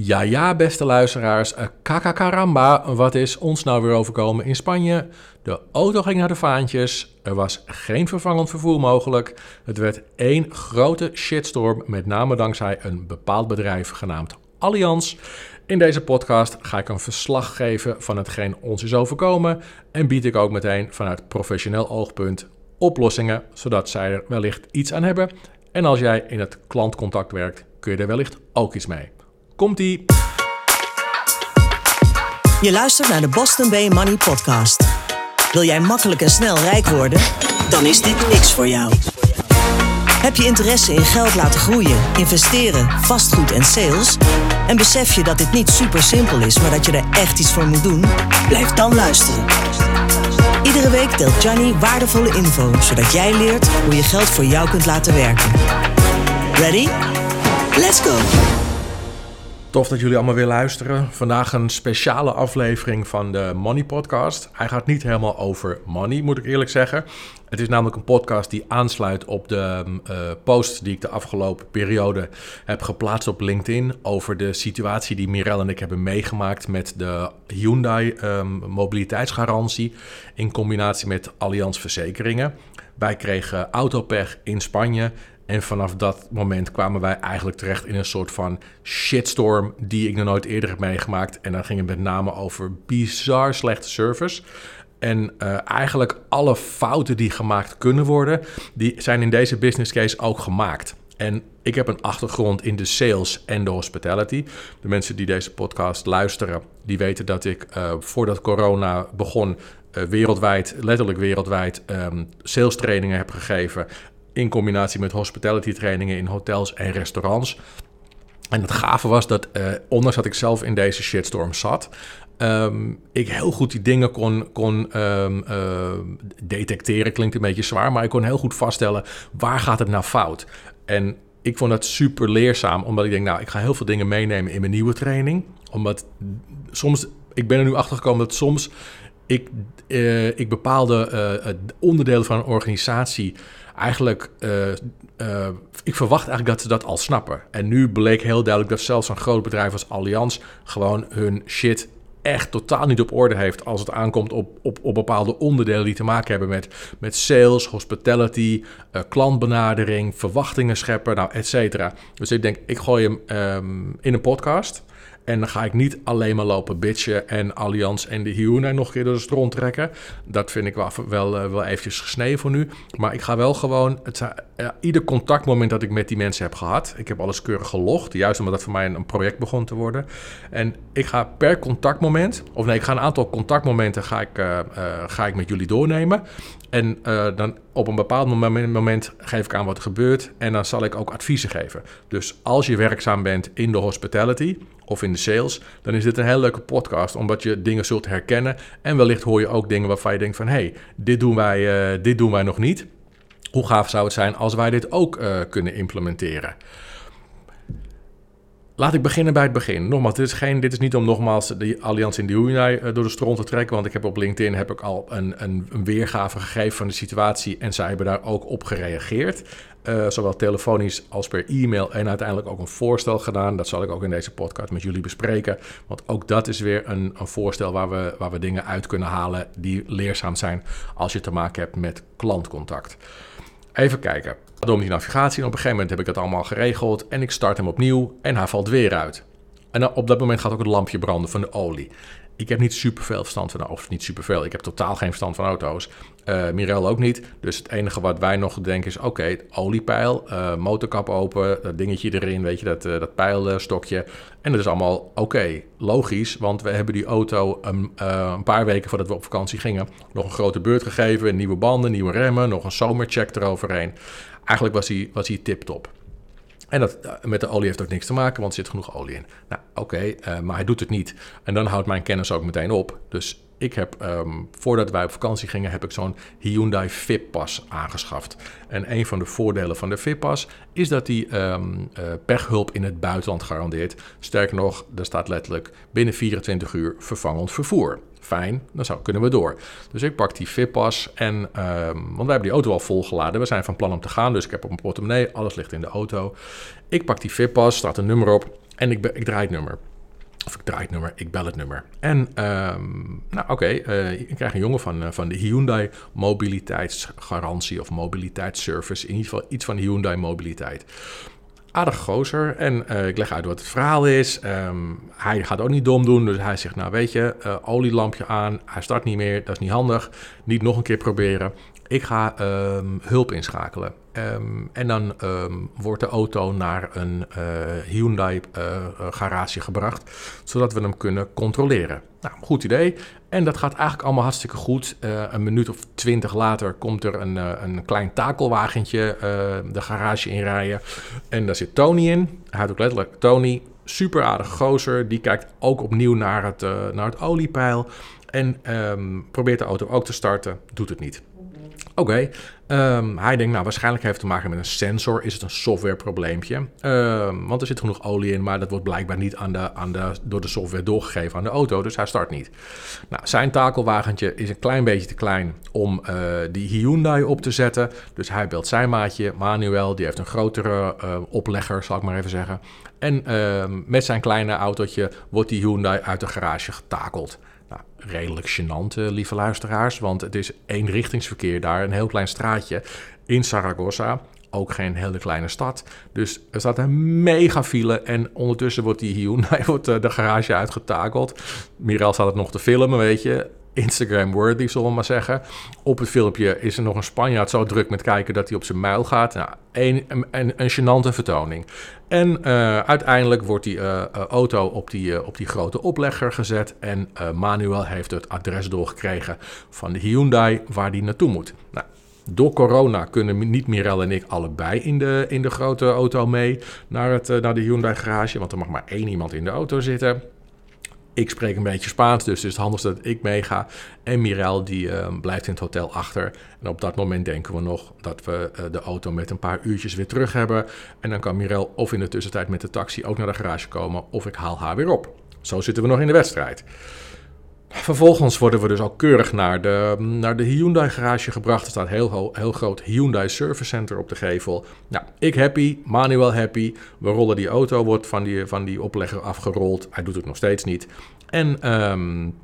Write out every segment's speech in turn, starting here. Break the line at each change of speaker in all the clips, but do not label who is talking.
Ja, ja, beste luisteraars. Kakakaramba, eh, wat is ons nou weer overkomen in Spanje? De auto ging naar de vaantjes. Er was geen vervangend vervoer mogelijk. Het werd één grote shitstorm, met name dankzij een bepaald bedrijf genaamd Allianz. In deze podcast ga ik een verslag geven van hetgeen ons is overkomen en bied ik ook meteen vanuit professioneel oogpunt oplossingen, zodat zij er wellicht iets aan hebben. En als jij in het klantcontact werkt, kun je er wellicht ook iets mee. Komt-ie!
Je luistert naar de Boston Bay Money Podcast. Wil jij makkelijk en snel rijk worden? Dan is dit niks voor jou. Heb je interesse in geld laten groeien, investeren, vastgoed en sales? En besef je dat dit niet super simpel is, maar dat je er echt iets voor moet doen? Blijf dan luisteren. Iedere week deelt Johnny waardevolle info, zodat jij leert hoe je geld voor jou kunt laten werken. Ready? Let's go!
Tof dat jullie allemaal weer luisteren. Vandaag een speciale aflevering van de Money Podcast. Hij gaat niet helemaal over money, moet ik eerlijk zeggen. Het is namelijk een podcast die aansluit op de uh, post die ik de afgelopen periode heb geplaatst op LinkedIn. Over de situatie die Mirel en ik hebben meegemaakt met de Hyundai um, mobiliteitsgarantie. In combinatie met Allianz Verzekeringen. Wij kregen autopech in Spanje. En vanaf dat moment kwamen wij eigenlijk terecht in een soort van shitstorm die ik nog nooit eerder heb meegemaakt. En dan ging het met name over bizar slechte service. En uh, eigenlijk alle fouten die gemaakt kunnen worden, die zijn in deze business case ook gemaakt. En ik heb een achtergrond in de sales en de hospitality. De mensen die deze podcast luisteren, die weten dat ik uh, voordat corona begon, uh, wereldwijd, letterlijk wereldwijd, um, sales trainingen heb gegeven in combinatie met hospitality trainingen in hotels en restaurants. En het gave was dat, uh, ondanks dat ik zelf in deze shitstorm zat, um, ik heel goed die dingen kon, kon um, uh, detecteren. Klinkt een beetje zwaar, maar ik kon heel goed vaststellen waar gaat het nou fout. En ik vond dat super leerzaam, omdat ik denk, nou, ik ga heel veel dingen meenemen in mijn nieuwe training. Omdat soms, ik ben er nu achter gekomen dat soms ik, uh, ik bepaalde uh, onderdelen van een organisatie eigenlijk, uh, ik verwacht eigenlijk dat ze dat al snappen. En nu bleek heel duidelijk dat zelfs een groot bedrijf als Allianz gewoon hun shit echt totaal niet op orde heeft als het aankomt op, op, op bepaalde onderdelen die te maken hebben met, met sales, hospitality, klantbenadering, verwachtingen scheppen, nou, et cetera. Dus ik denk, ik gooi hem um, in een podcast. En dan ga ik niet alleen maar lopen bitchen en Allianz en de Hyundai nog een keer door de stront trekken. Dat vind ik wel, wel, uh, wel eventjes gesneden voor nu. Maar ik ga wel gewoon, het, uh, ieder contactmoment dat ik met die mensen heb gehad, ik heb alles keurig gelogd. Juist omdat dat voor mij een, project begon te worden. En ik ga per contactmoment, of nee, ik ga een aantal contactmomenten ga ik, uh, ga ik met jullie doornemen. En dan op een bepaald moment, moment, geef ik aan wat er gebeurt. En dan zal ik ook adviezen geven. Dus als je werkzaam bent in de hospitality of in de sales, dan is dit een hele leuke podcast. Omdat je dingen zult herkennen. En wellicht hoor je ook dingen waarvan je denkt van... hé, hey, dit, doen wij, uh, dit doen wij nog niet. Hoe gaaf zou het zijn als wij dit ook uh, kunnen implementeren? Laat ik beginnen bij het begin. Nogmaals, dit is, geen, dit is niet om nogmaals de Allianz in de Hyundai uh, door de stront te trekken. Want ik heb op LinkedIn heb ik al een, een, een, weergave gegeven van de situatie. En zij hebben daar ook op gereageerd. Uh, zowel telefonisch als per e-mail. En uiteindelijk ook een voorstel gedaan. Dat zal ik ook in deze podcast met jullie bespreken. Want ook dat is weer een, een voorstel waar we, waar we dingen uit kunnen halen die leerzaam zijn als je te maken hebt met klantcontact. Even kijken. Door die navigatie en op een gegeven moment heb ik het allemaal geregeld en ik start hem opnieuw en hij valt weer uit. En op dat moment gaat ook het lampje branden van de olie. Ik heb niet superveel verstand van, of niet superveel, ik heb totaal geen verstand van auto's. Uh, Mirel ook niet. Dus het enige wat wij nog denken is, oké, okay, oliepeil, uh, motorkap open, dat dingetje erin, weet je, dat, dat pijlstokje. En dat is allemaal oké, logisch, want we hebben die auto een, een, paar weken voordat we op vakantie gingen nog een grote beurt gegeven, nieuwe banden, nieuwe remmen, nog een zomercheck eroverheen. Eigenlijk was hij, was hij tip-top. En dat, met de olie heeft ook niks te maken, want er zit genoeg olie in. Nou, oké, uh, maar hij doet het niet. En dan houdt mijn kennis ook meteen op. Dus ik heb, um, voordat wij op vakantie gingen, heb ik zo'n Hyundai VIP-pas aangeschaft. En een van de voordelen van de VIP-pas is dat die um, uh, pechhulp in het buitenland garandeert. Sterker nog, er staat letterlijk binnen 24 uur vervangend vervoer. Fijn, dan zou, kunnen we door. Dus ik pak die VIP-pas en, um, want wij hebben die auto al volgeladen. We zijn van plan om te gaan, dus ik heb op mijn portemonnee, alles ligt in de auto. Ik pak die VIP-pas, staat een nummer op en ik, ik draai het nummer. Of ik draai het nummer, ik bel het nummer. En ehm, nou oké, okay, ik krijg een jongen van, van de Hyundai mobiliteitsgarantie of mobiliteitsservice. In ieder geval iets van Hyundai mobiliteit aardig gozer. En uh, ik leg uit wat het verhaal is. Um, hij gaat ook niet dom doen. Dus hij zegt, nou weet je, uh, olielampje aan. Hij start niet meer. Dat is niet handig. Niet nog een keer proberen. Ik ga um, hulp inschakelen. Um, en dan wordt de auto naar een uh, Hyundai garage gebracht. Zodat we hem kunnen controleren. Nou, goed idee. En dat gaat eigenlijk allemaal hartstikke goed. Een minuut of twintig later komt er een, een klein takelwagentje de garage inrijden. En daar zit Tony in. Hij heet ook letterlijk Tony. Super aardige gozer. Die kijkt ook opnieuw naar het, naar het oliepeil. En um, probeert de auto ook te starten. Doet het niet. Oké, um, hij denkt, nou waarschijnlijk heeft het te maken met een sensor. Is het een softwareprobleempje? Um, want er zit genoeg olie in, maar dat wordt blijkbaar niet aan de, aan de, door de software doorgegeven aan de auto. Dus hij start niet. Nou, zijn takelwagentje is een klein beetje te klein om uh, die Hyundai op te zetten. Dus hij belt zijn maatje, Manuel. Die heeft een grotere uh, oplegger, zal ik maar even zeggen. En uh, met zijn kleine autootje wordt die Hyundai uit de garage getakeld. Nou, redelijk gênant, uh, lieve luisteraars, want het is eenrichtingsverkeer daar, een heel klein straatje in Saragossa. Ook geen hele kleine stad. Dus er staat een mega file. En ondertussen wordt die Hyundai wordt, uh, de garage uitgetakeld. Mirel staat het nog te filmen, weet je. Instagram-worthy, zullen we maar zeggen. Op het filmpje is er nog een Spanjaard zo druk met kijken dat hij op zijn muil gaat. Nou, een, een, een, vertoning. En uh, uiteindelijk wordt die uh, auto op die, op die grote oplegger gezet. En Manuel heeft het adres doorgekregen van de Hyundai waar die naartoe moet. Nou, door corona kunnen niet Mirel en ik allebei in de, in de grote auto mee naar, het, naar de Hyundai garage. Want er mag maar één iemand in de auto zitten. Ik spreek een beetje Spaans, dus het is het handigste dat ik meega. En Mirel die uh, blijft in het hotel achter. En op dat moment denken we nog dat we uh, de auto met een paar uurtjes weer terug hebben. En dan kan Mirel of in de tussentijd met de taxi ook naar de garage komen, of ik haal haar weer op. Zo zitten we nog in de wedstrijd. Vervolgens worden we dus al keurig naar de, naar de Hyundai garage gebracht. Er staat een heel, heel groot Hyundai Service Center op de gevel. Nou, ik happy, Manuel happy. We rollen die auto, wordt van die, van die oplegger afgerold. Hij doet het nog steeds niet. En um,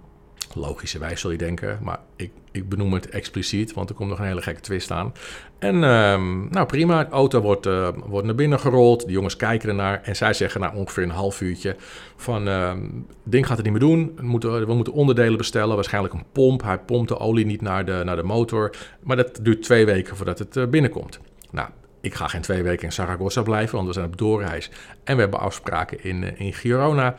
logischerwijs zul je denken, maar ik, ik benoem het expliciet, want er komt nog een hele gekke twist aan. En um, nou prima, de auto wordt, uh, wordt naar binnen gerold, de jongens kijken ernaar en zij zeggen na ongeveer een half uurtje van, um, ding gaat het niet meer doen, we moeten, we moeten onderdelen bestellen, waarschijnlijk een pomp. Hij pompt de olie niet naar de, naar de motor, maar dat duurt twee weken voordat het uh, binnenkomt. Nou, ik ga geen twee weken in Saragossa blijven, want we zijn op doorreis en we hebben afspraken in, in Girona.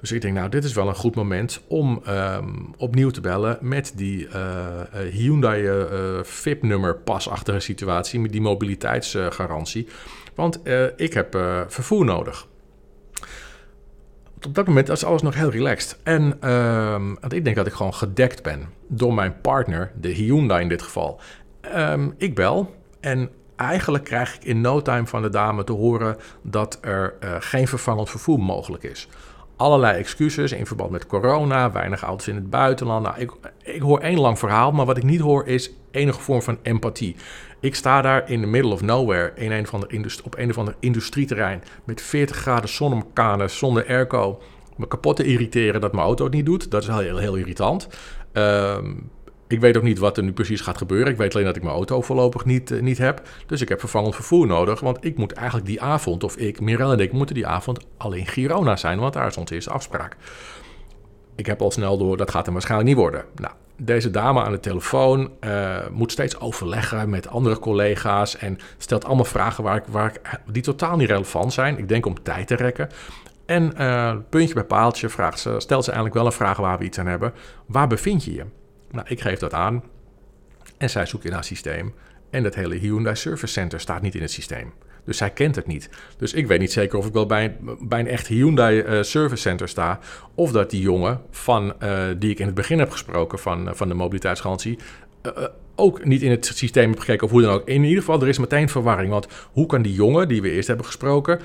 Dus ik denk, nou, dit is wel een goed moment om um, opnieuw te bellen met die uh, Hyundai uh, VIP-nummer pasachtige situatie, met die mobiliteitsgarantie. Want ik heb vervoer nodig. Op dat moment is alles nog heel relaxed. En um, ik denk dat ik gewoon gedekt ben door mijn partner, de Hyundai in dit geval. Um, ik bel en eigenlijk krijg ik in no time van de dame te horen dat er geen vervangend vervoer mogelijk is allerlei excuses in verband met corona, weinig auto's in het buitenland. Nou, ik, ik hoor één lang verhaal, maar wat ik niet hoor is enige vorm van empathie. Ik sta daar in the middle of nowhere in een van de op een of ander industrieterrein met 40 graden zon op kanen, zonder airco. Me kapot te irriteren dat mijn auto het niet doet. Dat is heel, heel irritant. Um, ik weet ook niet wat er nu precies gaat gebeuren. Ik weet alleen dat ik mijn auto voorlopig niet, uh, niet heb. Dus ik heb vervangend vervoer nodig. Want ik moet eigenlijk die avond, of ik, Mirel en ik, moeten die avond alleen Girona zijn. Want daar is onze eerste afspraak. Ik heb al snel door, dat gaat hem waarschijnlijk niet worden. Nou, deze dame aan de telefoon uh, moet steeds overleggen met andere collega's. En stelt allemaal vragen waar ik, waar ik, die totaal niet relevant zijn. Ik denk om tijd te rekken. En uh, puntje bij paaltje vraagt ze, stelt ze eigenlijk wel een vraag waar we iets aan hebben. Waar bevind je je? Nou, ik geef dat aan en zij zoekt in haar systeem. En dat hele Hyundai Service Center staat niet in het systeem. Dus zij kent het niet. Dus ik weet niet zeker of ik wel bij een, bij een echt Hyundai uh, Service Center sta. Of dat die jongen van, uh, die ik in het begin heb gesproken van, uh, van de mobiliteitsgarantie. ook niet in het systeem heb gekeken of hoe dan ook. In ieder geval, er is meteen verwarring. Want hoe kan die jongen die we eerst hebben gesproken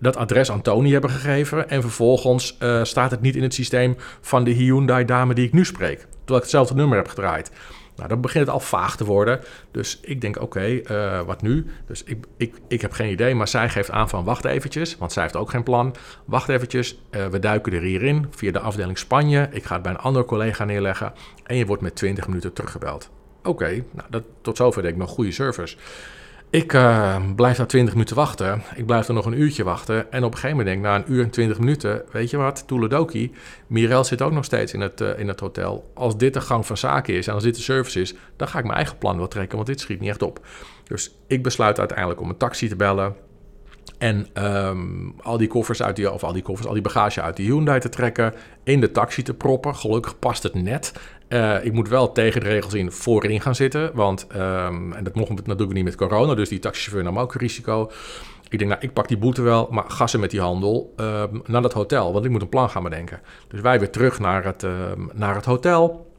dat adres aan Tony hebben gegeven. En vervolgens staat het niet in het systeem van de Hyundai-dame die ik nu spreek. Terwijl ik hetzelfde nummer heb gedraaid. Nou, dan begint het al vaag te worden. Dus ik denk, oké, eh, wat nu? Dus ik, ik, ik heb geen idee, maar zij geeft aan van wacht eventjes, want zij heeft ook geen plan. Wacht eventjes, uh, we duiken er hierin via de afdeling Spanje. Ik ga het bij een andere collega neerleggen en je wordt met 20 minuten teruggebeld. Oké, nou, tot zover denk ik nog goede service. Ik uh, blijf daar 20 minuten wachten. Ik blijf er nog een uurtje wachten. En op een gegeven moment denk ik, na een uur en 20 minuten, weet je wat, Toeledoki, Mirel zit ook nog steeds in het, uh, in het hotel. Als dit de gang van zaken is en als dit de service is, dan ga ik mijn eigen plan wel trekken, want dit schiet niet echt op. Dus ik besluit uiteindelijk om een taxi te bellen. En um, al die koffers uit die, of al die koffers, al die bagage uit die Hyundai te trekken, in de taxi te proppen. Gelukkig past het net. Uh, ik moet wel tegen de regels in voorin gaan zitten, want um, en dat mocht natuurlijk niet met corona, dus die taxichauffeur nam ook risico. Ik denk, nou, ik pak die boete wel, maar gassen met die handel uh, naar dat hotel, want ik moet een plan gaan bedenken. Dus wij weer terug naar het, uh, naar het hotel.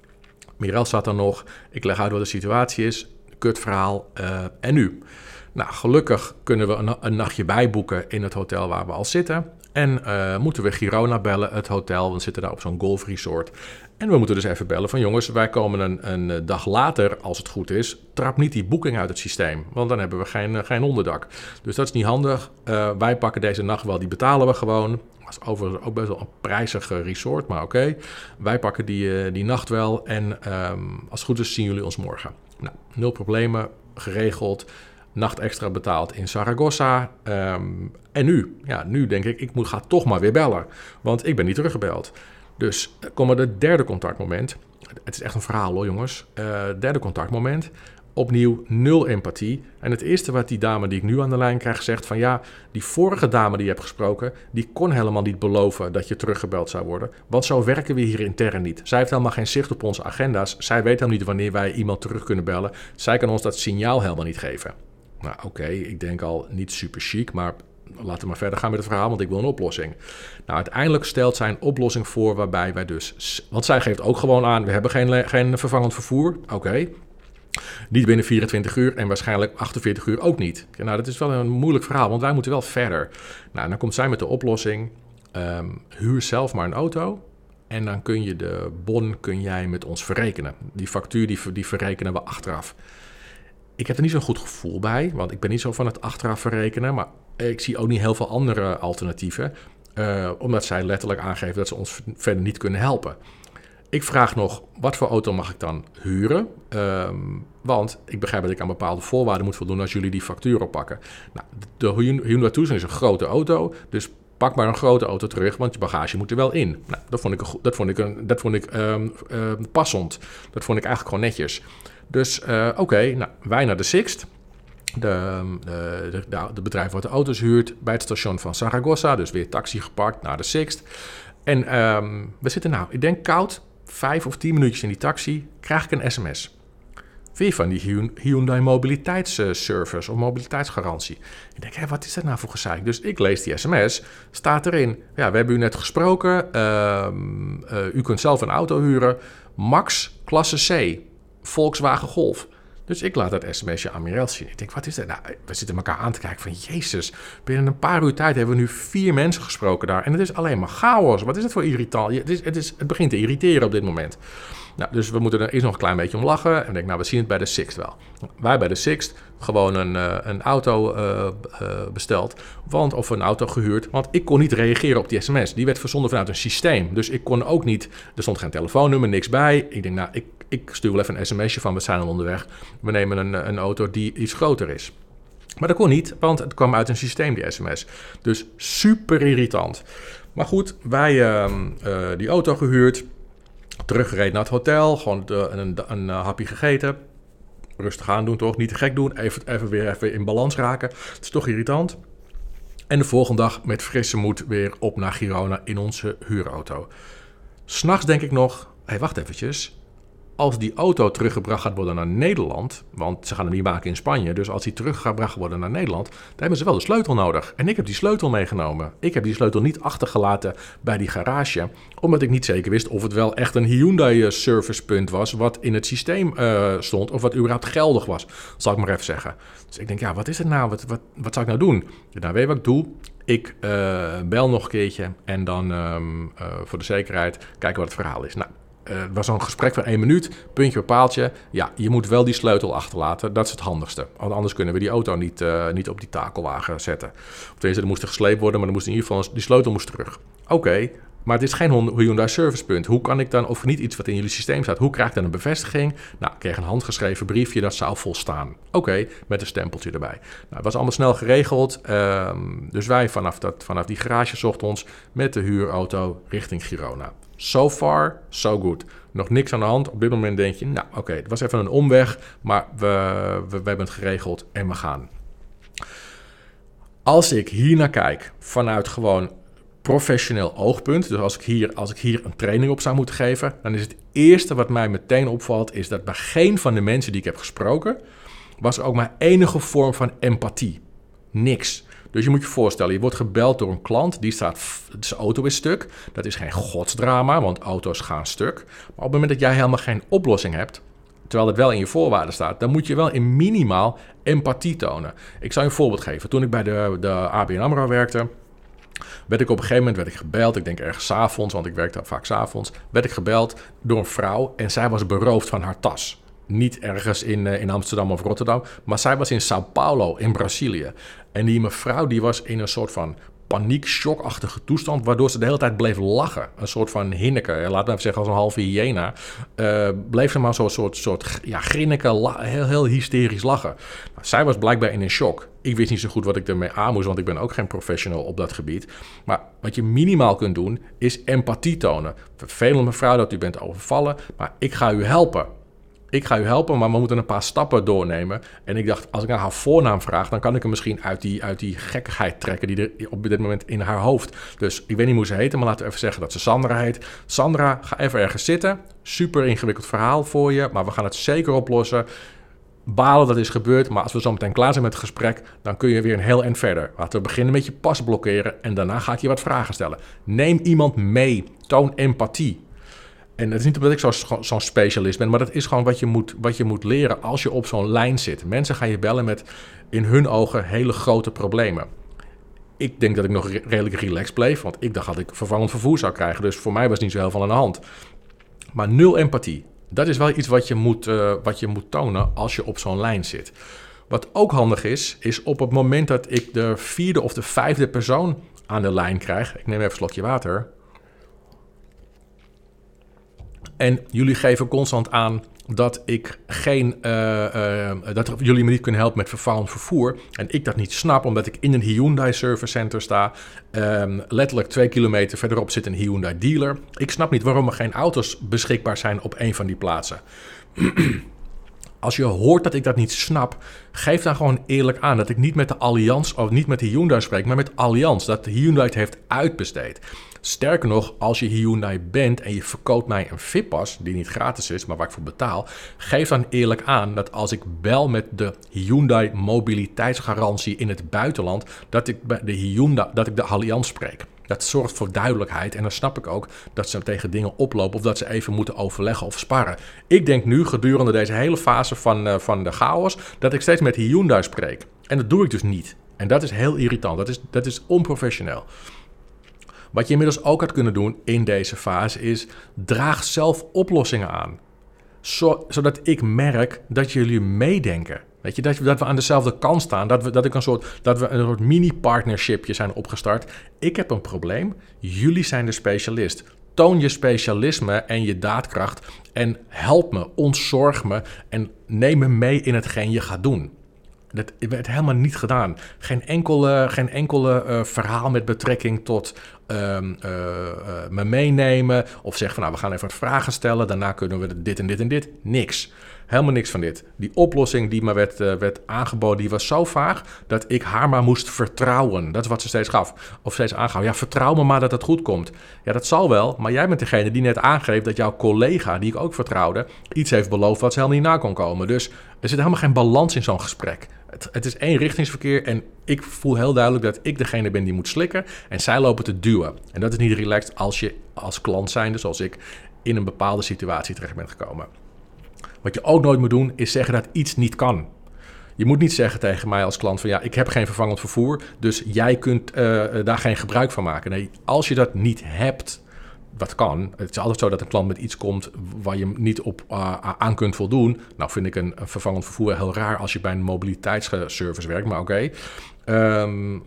Mirel zat er nog. Ik leg uit wat de situatie is. Kut verhaal. Uh, en nu? Nou, gelukkig kunnen we een, nachtje bijboeken in het hotel waar we al zitten. En uh, moeten we Girona bellen, het hotel. We zitten daar op zo'n golfresort. En we moeten dus even bellen van jongens, wij komen een, een, dag later, als het goed is, trap niet die boeking uit het systeem. Want dan hebben we geen, geen onderdak. Dus dat is niet handig. Uh, wij pakken deze nacht wel, die betalen we gewoon. Is overigens ook best wel een prijzig resort, maar oké. Wij pakken die, die nacht wel en um, als het goed is zien jullie ons morgen. Nou, nul problemen, geregeld nacht extra betaald in Zaragoza. Um, en nu? Ja, nu denk ik, ik moet, ga toch maar weer bellen. Want ik ben niet teruggebeld. Dus kom er het derde contactmoment. Het is echt een verhaal hoor, jongens. Uh, derde contactmoment. Opnieuw nul empathie. En het eerste wat die dame die ik nu aan de lijn krijg zegt van ja, die vorige dame die je hebt gesproken, die kon helemaal niet beloven dat je teruggebeld zou worden. Want zo werken we hier intern niet. Zij heeft helemaal geen zicht op onze agenda's. Zij weet helemaal niet wanneer wij iemand terug kunnen bellen. Zij kan ons dat signaal helemaal niet geven. Nou oké, ik denk al niet super chic, maar laten we maar verder gaan met het verhaal, want ik wil een oplossing. Nou, uiteindelijk stelt zij een oplossing voor waarbij wij dus... Want zij geeft ook gewoon aan, we hebben geen, geen vervangend vervoer. Oké. Niet binnen 24 uur en waarschijnlijk 48 uur ook niet. Nou, dat is wel een moeilijk verhaal, want wij moeten wel verder. Nou, dan komt zij met de oplossing, um, huur zelf maar een auto... En dan kun je de bon kun jij met ons verrekenen. Die factuur die, die verrekenen we achteraf. Ik heb er niet zo'n goed gevoel bij, want ik ben niet zo van het achteraf verrekenen. Maar ik zie ook niet heel veel andere alternatieven. Uh, omdat zij letterlijk aangeven dat ze ons verder niet kunnen helpen. Ik vraag nog, wat voor auto mag ik dan huren? Um, want ik begrijp dat ik aan bepaalde voorwaarden moet voldoen als jullie die factuur oppakken. Nou, de Hyundai Tucson is een grote auto, dus pak maar een grote auto terug, want je bagage moet er wel in. Nou, dat vond ik, dat vond ik, een, dat vond ik um, uh, passend. Dat vond ik eigenlijk gewoon netjes. Dus uh, oké, okay, nou, wij naar de Sixt. De, de, de, bedrijf wat de auto's huurt bij het station van Zaragoza. Dus weer taxi gepakt naar de Sixt. En um, we zitten nou, ik denk koud, vijf of tien minuutjes in die taxi, krijg ik een sms. Weer van die Hyundai mobiliteitsservice of mobiliteitsgarantie. Ik denk, hé, wat is dat nou voor gezeik? Dus ik lees die sms, staat erin. Ja, we hebben u net gesproken, uh, uh, u kunt zelf een auto huren. Max, klasse C, Volkswagen Golf. Dus ik laat dat sms'je aan Mirel zien. Ik denk, wat is dat? Nou, we zitten elkaar aan te kijken van, jezus, binnen een paar uur tijd hebben we nu vier mensen gesproken daar. En het is alleen maar chaos. Wat is het voor irritant? Het, is, het, is, het begint te irriteren op dit moment. Nou, dus we moeten er eerst nog een klein beetje om lachen. En denk, nou, we zien het bij de Sixt wel. Wij bij de Sixt gewoon een, uh, een auto uh, uh, besteld. Want, of een auto gehuurd. Want ik kon niet reageren op die sms. Die werd verzonden vanuit een systeem. Dus ik kon ook niet... Er stond geen telefoonnummer, niks bij. Ik denk, nou, ik, ik stuur wel even een sms'je van... We zijn al onderweg. We nemen een, een auto die iets groter is. Maar dat kon niet, want het kwam uit een systeem, die sms. Dus super irritant. Maar goed, wij uh, die auto gehuurd, teruggereden naar het hotel, gewoon een, een, een hapje gegeten. Rustig aan doen toch, niet te gek doen, even, even weer even in balans raken. Het is toch irritant. En de volgende dag met frisse moed weer op naar Girona in onze huurauto. S'nachts denk ik nog, hé hey, wacht eventjes, als die auto teruggebracht gaat worden naar Nederland, want ze gaan hem niet maken in Spanje, dus als die teruggebracht worden naar Nederland, dan hebben ze wel de sleutel nodig. En ik heb die sleutel meegenomen. Ik heb die sleutel niet achtergelaten bij die garage, omdat ik niet zeker wist of het wel echt een Hyundai servicepunt was, wat in het systeem uh, stond, of wat überhaupt geldig was, zal ik maar even zeggen. Dus ik denk, ja, wat is het nou? Wat, wat, wat zou ik nou doen? Nou, weet wat ik doe? Ik uh, bel nog een keertje en dan uh, voor de zekerheid kijken wat het verhaal is. Nou, uh, was een gesprek van één minuut, puntje paaltje. Ja, je moet wel die sleutel achterlaten. Dat is het handigste. Anders kunnen we die auto niet, uh, niet op die takelwagen zetten. Of tenminste, er moest gesleept worden, maar er moest in ieder geval die sleutel moest terug. Oké, maar het is geen Hyundai servicepunt. Hoe kan ik dan, of niet iets wat in jullie systeem staat, hoe krijg ik dan een bevestiging? Nou, ik kreeg een handgeschreven briefje, dat zou volstaan. Oké, met een stempeltje erbij. Nou, het was allemaal snel geregeld. Um, dus wij vanaf, dat, vanaf die garage zochten ons met de huurauto richting Girona. So far, so good. Nog niks aan de hand. Op dit moment denk je, nou oké, het was even een omweg, maar we, we, we hebben het geregeld en we gaan. Als ik hier naar kijk vanuit gewoon professioneel oogpunt, dus als ik, hier, als ik hier een training op zou moeten geven, dan is het eerste wat mij meteen opvalt, is dat bij geen van de mensen die ik heb gesproken, was ook maar enige vorm van empathie. Niks. Dus je moet je voorstellen, je wordt gebeld door een klant, die staat, zijn auto is stuk. Dat is geen godsdrama, want auto's gaan stuk. Maar op het moment dat jij helemaal geen oplossing hebt, terwijl het wel in je voorwaarden staat, dan moet je wel in minimaal empathie tonen. Ik zal je een voorbeeld geven. Toen ik bij de, de ABN AMRO werkte, werd ik op een gegeven moment werd ik gebeld. Ik denk ergens avonds, want ik werkte vaak s'avonds. Werd ik gebeld door een vrouw en zij was beroofd van haar tas. Niet ergens in, eh, in Amsterdam of Rotterdam, maar zij was in Sao Paulo in Brazilië. En die mevrouw die was in een soort van paniek, shockachtige toestand, waardoor ze de hele tijd bleef lachen. Een soort van hinneke, laat me even zeggen als een halve hyena. Uh, bleef ze maar zo'n soort, soort ja, grinniken, heel, heel hysterisch lachen. Nou, zij was blijkbaar in een shock. Ik wist niet zo goed wat ik ermee aan moest, want ik ben ook geen professional op dat gebied. Maar wat je minimaal kunt doen, is empathie tonen. Vervelend mevrouw dat u bent overvallen, maar ik ga u helpen ik ga u helpen, maar we moeten een paar stappen doornemen. En ik dacht, als ik naar haar voornaam vraag, dan kan ik hem misschien uit die, uit die gekkigheid trekken die er op dit moment in haar hoofd. Dus ik weet niet hoe ze heet, maar laten we even zeggen dat ze Sandra heet. Sandra, ga even ergens zitten. Super ingewikkeld verhaal voor je, maar we gaan het zeker oplossen. Balen dat is gebeurd, maar als we zo meteen klaar zijn met het gesprek, dan kun je weer een heel eind verder. Laten we beginnen met je pas blokkeren en daarna ga ik je wat vragen stellen. Neem iemand mee, toon empathie. En het is niet omdat ik zo'n zo specialist ben, maar dat is gewoon wat je, moet, wat je moet leren als je op zo'n lijn zit. Mensen gaan je bellen met in hun ogen hele grote problemen. Ik denk dat ik nog redelijk relaxed bleef, want ik dacht dat ik vervangend vervoer zou krijgen. Dus voor mij was niet zo heel veel aan de hand. Maar nul empathie. Dat is wel iets wat je moet, uh, wat je moet tonen als je op zo'n lijn zit. Wat ook handig is, is op het moment dat ik de vierde of de vijfde persoon aan de lijn krijg. Ik neem even een slokje water. En jullie geven constant aan dat ik geen, uh, uh, dat jullie me niet kunnen helpen met vervallend vervoer. En ik dat niet snap, omdat ik in een Hyundai Service Center sta. Um, letterlijk twee kilometer verderop zit een Hyundai dealer. Ik snap niet waarom er geen auto's beschikbaar zijn op een van die plaatsen. Als je hoort dat ik dat niet snap, geef dan gewoon eerlijk aan dat ik niet met de Allianz of niet met de Hyundai spreek, maar met Allianz, dat de Hyundai het heeft uitbesteed. Sterker nog, als je Hyundai bent en je verkoopt mij een VIP-pas, die niet gratis is, maar waar ik voor betaal, geef dan eerlijk aan dat als ik bel met de Hyundai mobiliteitsgarantie in het buitenland, dat ik de Hyundai, dat ik de Allianz spreek. Dat zorgt voor duidelijkheid. En dan snap ik ook dat ze tegen dingen oplopen of dat ze even moeten overleggen of sparren. Ik denk nu gedurende deze hele fase van, uh, van de chaos dat ik steeds met Hyundai spreek. En dat doe ik dus niet. En dat is heel irritant. Dat is, dat is onprofessioneel. Wat je inmiddels ook had kunnen doen in deze fase is draag zelf oplossingen aan. zodat ik merk dat jullie meedenken. Weet je, dat, dat we aan dezelfde kant staan. Dat we, dat ik een soort, dat we een soort mini-partnershipje zijn opgestart. Ik heb een probleem. Jullie zijn de specialist. Toon je specialisme en je daadkracht. En help me, ontzorg me. En neem me mee in hetgeen je gaat doen. Dat werd helemaal niet gedaan. Geen enkele, geen enkele uh, verhaal met betrekking tot um, uh, uh, me meenemen. Of zeg van nou, we gaan even wat vragen stellen. Daarna kunnen we dit en dit en dit. Niks. Helemaal niks van dit. Die oplossing die me werd, uh, werd aangeboden, die was zo vaag dat ik haar maar moest vertrouwen. Dat is wat ze steeds gaf. Of steeds aangaf. Ja, vertrouw me maar dat het goed komt. Ja, dat zal wel. Maar jij bent degene die net aangeeft dat jouw collega, die ik ook vertrouwde, iets heeft beloofd wat ze helemaal niet na kon komen. Dus er zit helemaal geen balans in zo'n gesprek. Het, het is één richtingsverkeer en ik voel heel duidelijk dat ik degene ben die moet slikken en zij lopen te duwen. En dat is niet relaxed als je als klant zijnde, zoals ik, in een bepaalde situatie terecht bent gekomen. Wat je ook nooit moet doen, is zeggen dat iets niet kan. Je moet niet zeggen tegen mij als klant van ja, ik heb geen vervangend vervoer, dus jij kunt uh, daar geen gebruik van maken. Nee, als je dat niet hebt, dat kan. Het is altijd zo dat een klant met iets komt waar je niet op uh, aan kunt voldoen. Nou vind ik een, vervangend vervoer heel raar als je bij een mobiliteitsservice werkt, maar oké. Ehm,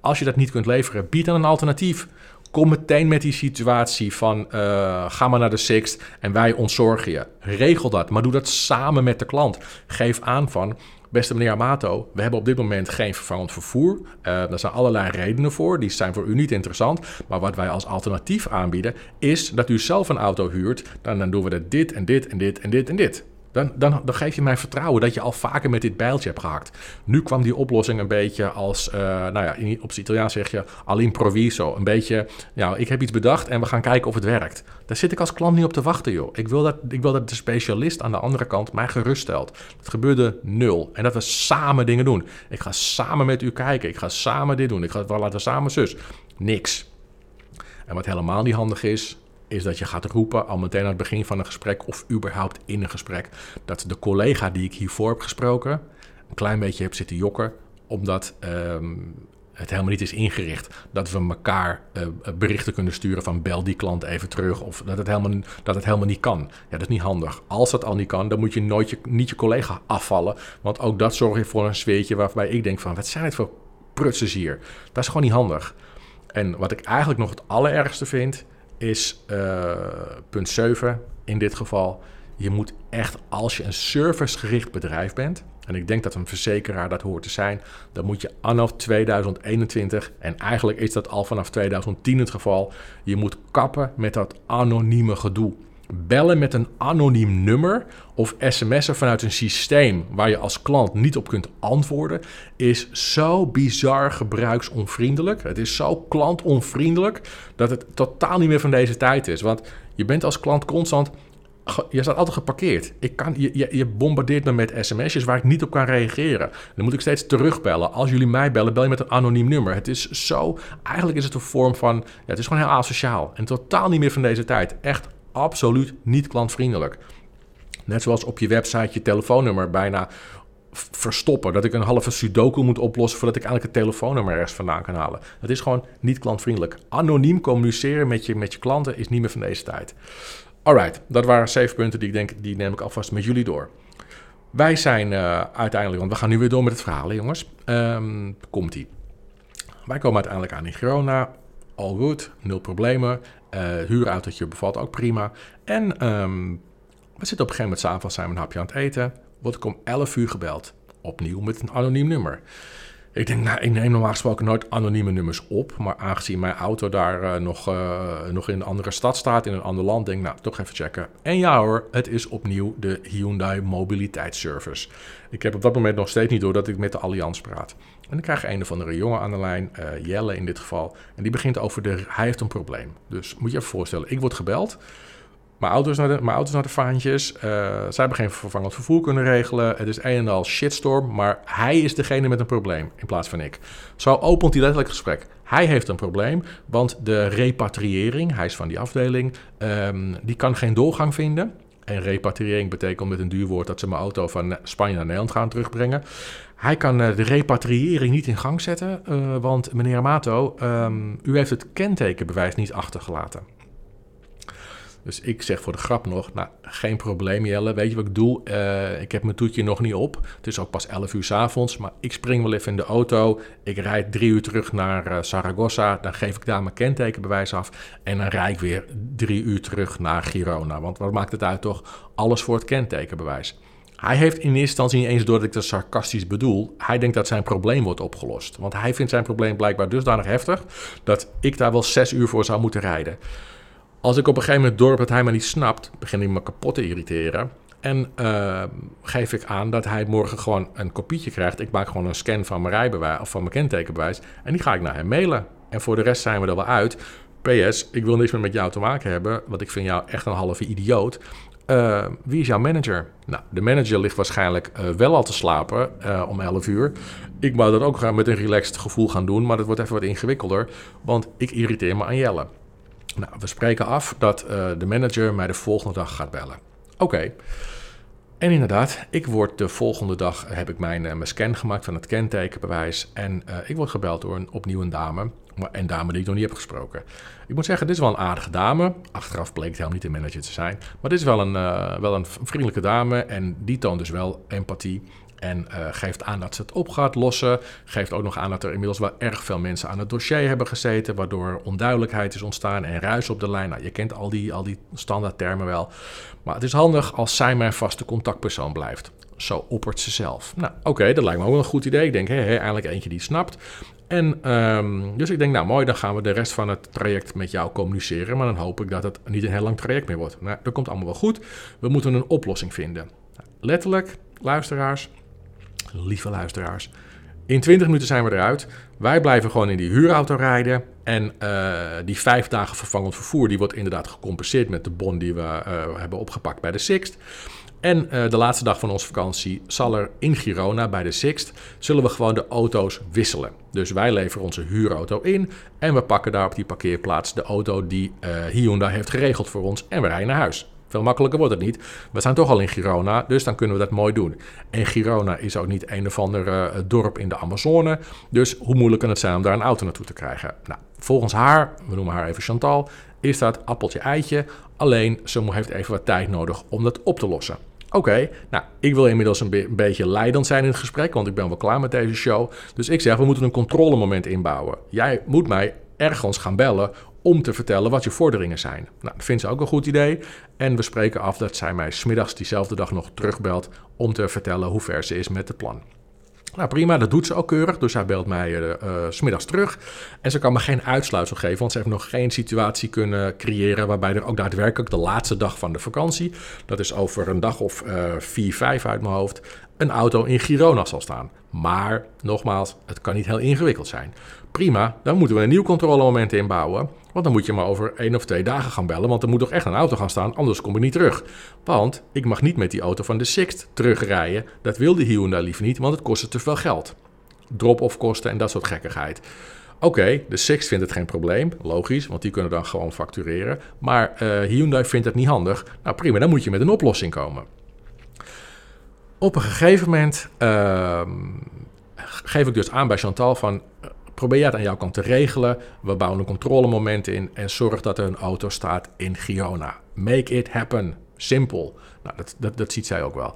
als je dat niet kunt leveren, bied dan een alternatief. Kom meteen met die situatie van uh, ga maar naar de Sixt en wij ontzorgen je. Regel dat, maar doe dat samen met de klant. Geef aan van Beste meneer Amato, we hebben op dit moment geen vervangend vervoer. Uh, daar zijn allerlei redenen voor, die zijn voor u niet interessant. Maar wat wij als alternatief aanbieden, is dat u zelf een auto huurt. Dan, dan doen we dit en dit en dit en dit en dit. Dan, dan, dan, geef je mij vertrouwen dat je al vaker met dit bijltje hebt gehakt. Nu kwam die oplossing een beetje als, uh, nou ja, in, op het Italiaans zeg je all'improviso. Een beetje, ja, ik heb iets bedacht en we gaan kijken of het werkt. Daar zit ik als klant niet op te wachten, joh. Ik wil dat, ik wil dat de specialist aan de andere kant mij geruststelt. Het gebeurde nul. En dat we samen dingen doen. Ik ga samen met u kijken. Ik ga samen dit doen. Ik ga, laten samen zus. Niks. En wat helemaal niet handig is, is dat je gaat roepen al meteen aan het begin van een gesprek of überhaupt in een gesprek dat de collega die ik hiervoor heb gesproken een klein beetje heb zitten jokken, omdat ehm, het helemaal niet is ingericht dat we elkaar uh, berichten kunnen sturen van bel die klant even terug of dat het, helemaal, dat het helemaal niet kan. Ja, dat is niet handig. Als dat al niet kan, dan moet je nooit je, niet je collega afvallen, want ook dat zorgt voor een sfeertje waarbij ik denk van wat zijn het voor prutsers hier? Dat is gewoon niet handig. En wat ik eigenlijk nog het allerergste vind, is uh, punt 7 in dit geval. Je moet echt, als je een servicegericht bedrijf bent, en ik denk dat een verzekeraar dat hoort te zijn, dan moet je anno 2021, en eigenlijk is dat al vanaf 2010 het geval, je moet kappen met dat anonieme gedoe bellen met een anoniem nummer of sms'en vanuit een systeem waar je als klant niet op kunt antwoorden, is zo bizar gebruiksonvriendelijk. Het is zo klantonvriendelijk dat het totaal niet meer van deze tijd is. Want je bent als klant constant. Je staat altijd geparkeerd. Ik kan, je, je, bombardeert me met sms'jes waar ik niet op kan reageren. Dan moet ik steeds terugbellen. Als jullie mij bellen, bel je met een anoniem nummer. Het is zo. Eigenlijk is het een vorm van. Ja, het is gewoon heel asociaal. En totaal niet meer van deze tijd. Echt absoluut niet klantvriendelijk. Net zoals op je website je telefoonnummer bijna verstoppen. Dat ik een halve sudoku moet oplossen voordat ik eigenlijk het telefoonnummer ergens vandaan kan halen. Dat is gewoon niet klantvriendelijk. Anoniem communiceren met je, met je klanten is niet meer van deze tijd. Alright, dat waren zeven punten die ik denk, die neem ik alvast met jullie door. Wij zijn uh, uiteindelijk, want we gaan nu weer door met het verhaal, jongens. Um, Komt-ie. Wij komen uiteindelijk aan in Girona. All good, nul problemen. Uh, huurautootje bevalt ook prima. En um, we zitten op een gegeven moment s'avonds zijn we een hapje aan het eten. Word ik om 11 uur gebeld. Opnieuw met een anoniem nummer. Ik denk, nou, ik neem normaal gesproken nooit anonieme nummers op. Maar aangezien mijn auto daar uh, nog, uh, nog in een andere stad staat, in een ander land, denk ik, nou, toch even checken. En ja hoor, het is opnieuw de Hyundai Mobiliteitsservice. Ik heb op dat moment nog steeds niet door dat ik met de Allianz praat. En dan krijg je een of andere jongen aan de lijn, uh, Jelle in dit geval. En die begint over de, hij heeft een probleem. Dus moet je even voorstellen, ik word gebeld. Mijn auto's naar de, mijn auto's naar de vaantjes. Uh, zij hebben geen vervangend vervoer kunnen regelen. Het is een en al shitstorm. Maar hij is degene met een probleem in plaats van ik. Zo opent hij letterlijk het gesprek. Hij heeft een probleem, want de repatriëring, hij is van die afdeling, um, die kan geen doorgang vinden. En repatriëring betekent met een duur woord dat ze mijn auto van Spanje naar Nederland gaan terugbrengen. Hij kan uh, de repatriëring niet in gang zetten, uh, want meneer Amato, um, u heeft het kentekenbewijs niet achtergelaten. Dus ik zeg voor de grap nog, nou, geen probleem Jelle, weet je wat ik doe? Uh, ik heb mijn toetje nog niet op. Het is ook pas 11 uur s avonds, maar ik spring wel even in de auto. Ik rijd drie uur terug naar uh, Saragossa, dan geef ik daar mijn kentekenbewijs af. En dan rijd ik weer drie uur terug naar Girona. Want wat maakt het uit toch? Alles voor het kentekenbewijs. Hij heeft in eerste instantie niet eens door dat ik dat sarcastisch bedoel. Hij denkt dat zijn probleem wordt opgelost. Want hij vindt zijn probleem blijkbaar dusdanig heftig dat ik daar wel zes uur voor zou moeten rijden. Als ik op een gegeven moment dorp dat hij me niet snapt, begin ik me kapot te irriteren. En uh, geef ik aan dat hij morgen gewoon een kopietje krijgt. Ik maak gewoon een scan van mijn rijbewijs of van mijn kentekenbewijs. En die ga ik naar hem mailen. En voor de rest zijn we er wel uit. PS, ik wil niks meer met jou te maken hebben, want ik vind jou echt een halve idioot. Uh, wie is jouw manager? Nou, de manager ligt waarschijnlijk uh, wel al te slapen uh, om 11 uur. Ik wou dat ook met een relaxed gevoel gaan doen, maar dat wordt even wat ingewikkelder, want ik irriteer me aan Jelle. Nou, we spreken af dat de manager mij de volgende dag gaat bellen. Oké. En inderdaad, ik word de volgende dag, heb ik mijn, mijn scan gemaakt van het kentekenbewijs. En ik word gebeld door een opnieuw een dame En dame die ik nog niet heb gesproken. Ik moet zeggen, dit is wel een aardige dame. Achteraf bleek het helemaal niet de manager te zijn. Maar dit is wel een, wel een vriendelijke dame. En die toont dus wel empathie. En uh, geeft aan dat ze het op gaat lossen. Geeft ook nog aan dat er inmiddels wel erg veel mensen aan het dossier hebben gezeten. Waardoor onduidelijkheid is ontstaan en ruis op de lijn. Nou, je kent al die, al die standaardtermen wel. Maar het is handig als zij mijn vaste contactpersoon blijft. Zo oppert ze zelf. Nou, oké, dat lijkt me ook wel een goed idee. Ik denk, hé, hey, eigenlijk eentje die het snapt. En um, dus ik denk, nou mooi, dan gaan we de rest van het traject met jou communiceren. Maar dan hoop ik dat het niet een heel lang traject meer wordt. Nou, dat komt allemaal wel goed. We moeten een oplossing vinden. Letterlijk, luisteraars, lieve luisteraars. In 20 minuten zijn we eruit. Wij blijven gewoon in die huurauto rijden. En uh, die vijf dagen vervangend vervoer, die wordt inderdaad gecompenseerd met de bon die we uh, hebben opgepakt bij de Sixt. En uh, de laatste dag van onze vakantie zal er in Girona bij de Sixt, zullen we gewoon de auto's wisselen. Dus wij leveren onze huurauto in en we pakken daar op die parkeerplaats de auto die Hyundai heeft geregeld voor ons en we rijden naar huis. Veel makkelijker wordt het niet. We zijn toch al in Girona, dus dan kunnen we dat mooi doen. En Girona is ook niet een of ander uh, dorp in de Amazone. Dus hoe moeilijk kan het zijn om daar een auto naartoe te krijgen? Nou, volgens haar, we noemen haar even Chantal, is dat appeltje-eitje. Alleen ze heeft even wat tijd nodig om dat op te lossen. Oké, nou, ik wil inmiddels een, een, beetje leidend zijn in het gesprek, want ik ben wel klaar met deze show. Dus ik zeg, we moeten een controlemoment inbouwen. Jij moet mij ergens gaan bellen om te vertellen wat je vorderingen zijn. Nou, dat vindt ze ook een goed idee. En we spreken af dat zij mij smiddags diezelfde dag nog terugbelt om te vertellen hoe ver ze is met het plan. Nou prima, dat doet ze ook keurig. Dus hij belt mij uh, smiddags terug. En ze kan me geen uitsluitsel geven, want ze heeft nog geen situatie kunnen creëren waarbij er ook daadwerkelijk de laatste dag van de vakantie, dat is over een dag of uh, vier, vijf uit mijn hoofd, een auto in Girona zal staan. Maar nogmaals, het kan niet heel ingewikkeld zijn. Prima, dan moeten we een nieuw controlemoment inbouwen. Want dan moet je maar over één of twee dagen gaan bellen. Want er moet toch echt een auto gaan staan, anders kom ik niet terug. Want ik mag niet met die auto van de Sixt terugrijden. Dat wil de Hyundai liever niet, want het kostte te veel geld. Drop-off kosten en dat soort gekkigheid. Oké, de Sixt vindt het geen probleem, logisch, want die kunnen dan gewoon factureren. Maar uh, Hyundai vindt het niet handig. Nou prima, dan moet je met een oplossing komen. Op een gegeven moment uh, geef ik dus aan bij Chantal van Probeer het aan jouw kant te regelen. We bouwen een controlemoment in en zorg dat er een auto staat in Giona. Make it happen. Simpel. Nou, dat, dat, dat ziet zij ook wel.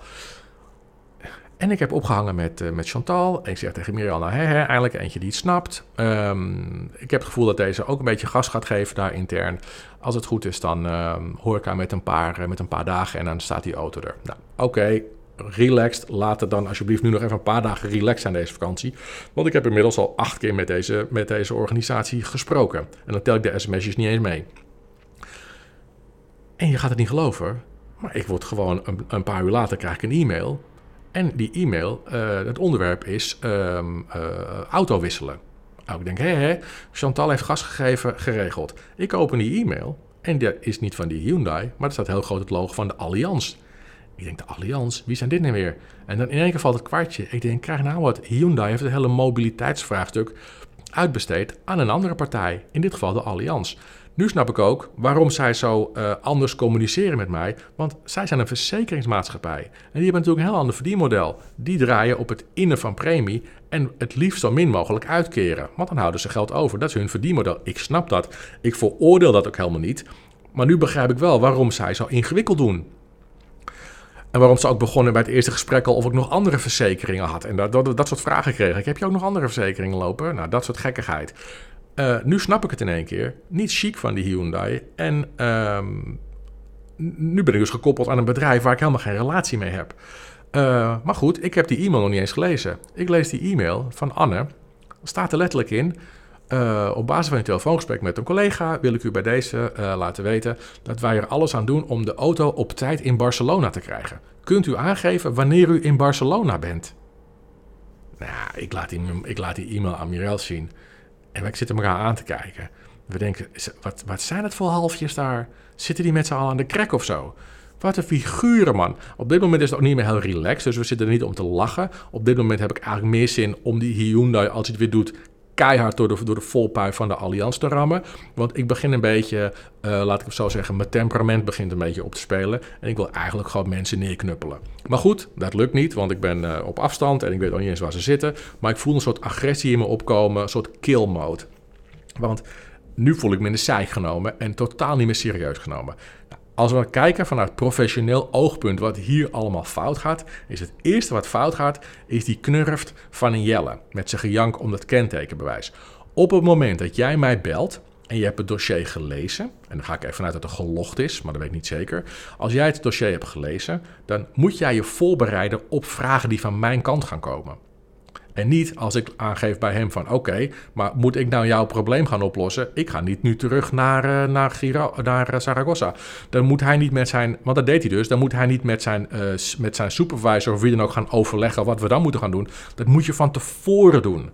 En ik heb opgehangen met, uh, met Chantal. Ik zeg tegen Mirjana, hè, hè, eigenlijk eentje die het snapt. Um, ik heb het gevoel dat deze ook een beetje gas gaat geven daar intern. Als het goed is, dan um, hoor ik haar met een, paar, uh, met een paar dagen en dan staat die auto er. Nou, oké, relaxed. Laat het dan alsjeblieft nu nog even een paar dagen relaxed aan deze vakantie. Want ik heb inmiddels al acht keer met deze, met deze organisatie gesproken. En dan tel ik de sms'jes niet eens mee. En je gaat het niet geloven, maar ik word gewoon een, een paar uur later krijg ik een e-mail. En die e-mail, uh, het onderwerp is um, auto wisselen. Nou, ik denk, hé, hé, Chantal heeft gas gegeven, geregeld. Ik open die e-mail en dat is niet van die Hyundai, maar er staat heel groot het logo van de Allianz. Ik denk, de Allianz, wie zijn dit nou weer? En dan in één keer valt het kwartje. Ik denk, krijg nou wat. Hyundai heeft het hele mobiliteitsvraagstuk uitbesteed aan een andere partij. In dit geval de Allianz. Nu snap ik ook waarom zij zo uh, anders communiceren met mij. Want zij zijn een verzekeringsmaatschappij. En die hebben natuurlijk een heel ander verdienmodel. Die draaien op het innen van premie en het liefst zo min mogelijk uitkeren. Want dan houden ze geld over. Dat is hun verdienmodel. Ik snap dat. Ik veroordeel dat ook helemaal niet. Maar nu begrijp ik wel waarom zij zo ingewikkeld doen. En waarom ze ook begonnen bij het eerste gesprek al of ik nog andere verzekeringen had. En dat, dat, dat soort vragen kreeg ik. Heb je ook nog andere verzekeringen lopen? Nou, dat soort gekkigheid. Uh, nu snap ik het in één keer. Niet chic van die Hyundai. En um, nu ben ik dus gekoppeld aan een bedrijf waar ik helemaal geen relatie mee heb. Uh, maar goed, ik heb die e-mail nog niet eens gelezen. Ik lees die e-mail van Anne. Staat er letterlijk in. Uh, op basis van een telefoongesprek met een collega wil ik u bij deze uh, laten weten dat wij er alles aan doen om de auto op tijd in Barcelona te krijgen. Kunt u aangeven wanneer u in Barcelona bent? Nou, ik laat die, ik laat die e-mail aan Mirel zien en wij zitten elkaar aan te kijken. We denken, wat, wat zijn het voor halfjes daar? Zitten die met z'n allen aan de krek of zo? Wat een figuren, man. Op dit moment is het ook niet meer heel relaxed, dus we zitten er niet om te lachen. Op dit moment heb ik eigenlijk meer zin om die Hyundai, als hij het weer doet, keihard door de, door de volpui van de Allianz te rammen. Want ik begin een beetje, uh, laat ik het zo zeggen, mijn temperament begint een beetje op te spelen. En ik wil eigenlijk gewoon mensen neerknuppelen. Maar goed, dat lukt niet, want ik ben uh, op afstand en ik weet ook niet eens waar ze zitten. Maar ik voel een soort agressie in me opkomen, een soort kill mode. Want nu voel ik me in de zij genomen en totaal niet meer serieus genomen. Nou, als we kijken vanuit professioneel oogpunt wat hier allemaal fout gaat, is het eerste wat fout gaat, is die knurft van een Jelle met zijn gejank om dat kentekenbewijs. Op het moment dat jij mij belt en je hebt het dossier gelezen, en dan ga ik even vanuit dat het gelogd is, maar dat weet ik niet zeker. Als jij het dossier hebt gelezen, dan moet jij je voorbereiden op vragen die van mijn kant gaan komen. En niet als ik aangeef bij hem van oké, maar moet ik nou jouw probleem gaan oplossen? Ik ga niet nu terug naar, uh, naar, uh, Zaragoza. Dan moet hij niet met zijn, want dat deed hij dus, dan moet hij niet met zijn, uh, met zijn supervisor of wie dan ook gaan overleggen wat we dan moeten gaan doen. Dat moet je van tevoren doen.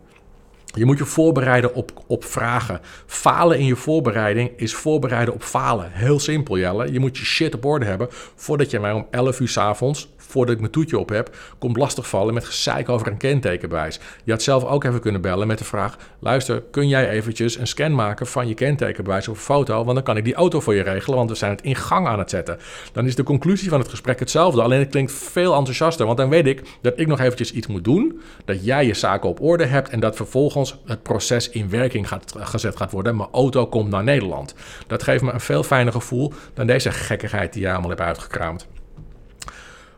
Je moet je voorbereiden op, op vragen. Falen in je voorbereiding is voorbereiden op falen. Heel simpel, Jelle. Je moet je shit op orde hebben voordat je mij om 11 uur s avonds voordat ik mijn toetje op heb, komt lastigvallen met gezeik over een kentekenbewijs. Je had zelf ook even kunnen bellen met de vraag: luister, kun jij eventjes een scan maken van je kentekenbewijs of een foto? Want dan kan ik die auto voor je regelen, want we zijn het in gang aan het zetten. Dan is de conclusie van het gesprek hetzelfde, alleen het klinkt veel enthousiaster, want dan weet ik dat ik nog eventjes iets moet doen, dat jij je zaken op orde hebt en dat vervolgens het proces in werking gaat, gezet gaat worden. Mijn auto komt naar Nederland. Dat geeft me een veel fijner gevoel dan deze gekkigheid die jij allemaal hebt uitgekraamd.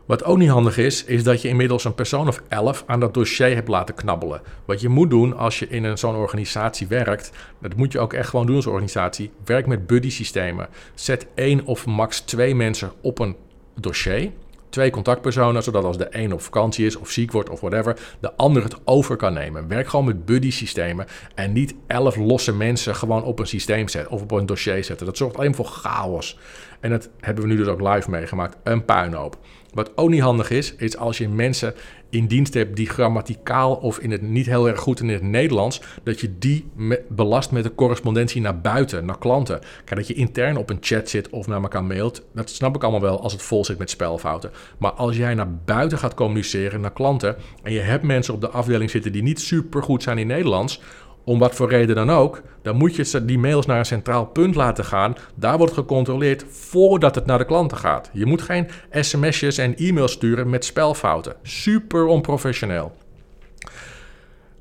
Wat ook niet handig is, is dat je inmiddels een persoon of elf aan dat dossier hebt laten knabbelen. Wat je moet doen als je in zo'n organisatie werkt, dat moet je ook echt gewoon doen als organisatie, werk met buddy systemen. Zet één of max twee mensen op een dossier twee contactpersonen, zodat als de een op vakantie is of ziek wordt of whatever, de ander het over kan nemen. Werk gewoon met buddy systemen en niet elf losse mensen gewoon op een systeem zetten of op een dossier zetten. Dat zorgt alleen voor chaos. En dat hebben we nu dus ook live meegemaakt. Een puinhoop. Wat ook niet handig is, is als je mensen in dienst hebt die grammaticaal of in het niet heel erg goed in het Nederlands, dat je die belast met de correspondentie naar buiten, naar klanten. Kijk, dat je intern op een chat zit of naar elkaar mailt, dat snap ik allemaal wel als het vol zit met spelfouten. Maar als jij naar buiten gaat communiceren, naar klanten, en je hebt mensen op de afdeling zitten die niet super goed zijn in Nederlands, om wat voor reden dan ook, dan moet je die mails naar een centraal punt laten gaan. Daar wordt gecontroleerd voordat het naar de klanten gaat. Je moet geen sms'jes en e-mails sturen met spelfouten. Super onprofessioneel.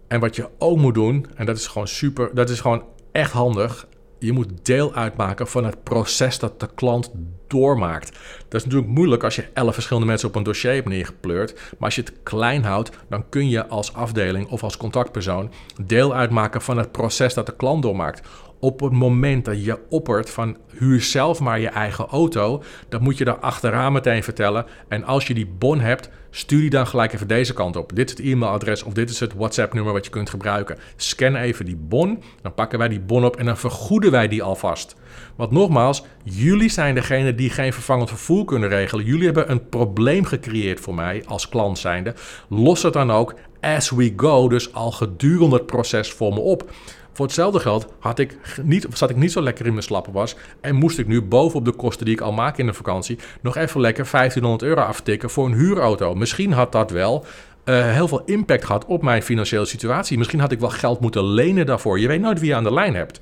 En wat je ook moet doen, en dat is gewoon super, dat is gewoon echt handig je moet deel uitmaken van het proces dat de klant doormaakt. Dat is natuurlijk moeilijk als je elf verschillende mensen op een dossier hebt neergepleurd. Maar als je het klein houdt, dan kun je als afdeling of als contactpersoon deel uitmaken van het proces dat de klant doormaakt op het moment dat je oppert van huur zelf maar je eigen auto, dan moet je daar achteraan meteen vertellen. En als je die bon hebt, stuur die dan gelijk even deze kant op. Dit is het e-mailadres of dit is het WhatsApp-nummer wat je kunt gebruiken. Scan even die bon, dan pakken wij die bon op en dan vergoeden wij die alvast. Want nogmaals, jullie zijn degene die geen vervangend vervoer kunnen regelen. Jullie hebben een probleem gecreëerd voor mij als klant zijnde. Los het dan ook as we go, dus al gedurende het proces voor me op. Voor hetzelfde geld had ik niet, zat ik niet zo lekker in mijn slappe was. En moest ik nu bovenop de kosten die ik al maak in de vakantie. nog even lekker 1500 euro aftikken voor een huurauto. Misschien had dat wel. Uh, heel veel impact gehad op mijn financiële situatie. Misschien had ik wel geld moeten lenen daarvoor. Je weet nooit wie je aan de lijn hebt.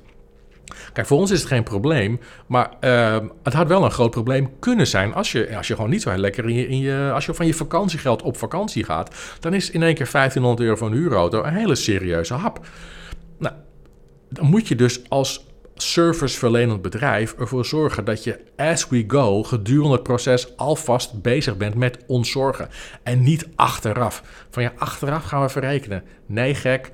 Kijk, voor ons is het geen probleem, maar uh, het had wel een groot probleem kunnen zijn als je, als je gewoon niet zo lekker in je, in je, als je van je vakantiegeld op vakantie gaat, dan is in één keer 1500 euro voor een huurauto een hele serieuze hap. Dan moet je dus als serviceverlenend bedrijf ervoor zorgen dat je as we go gedurende het proces alvast bezig bent met ontzorgen. En niet achteraf. Van ja, achteraf gaan we verrekenen. Nee, gek.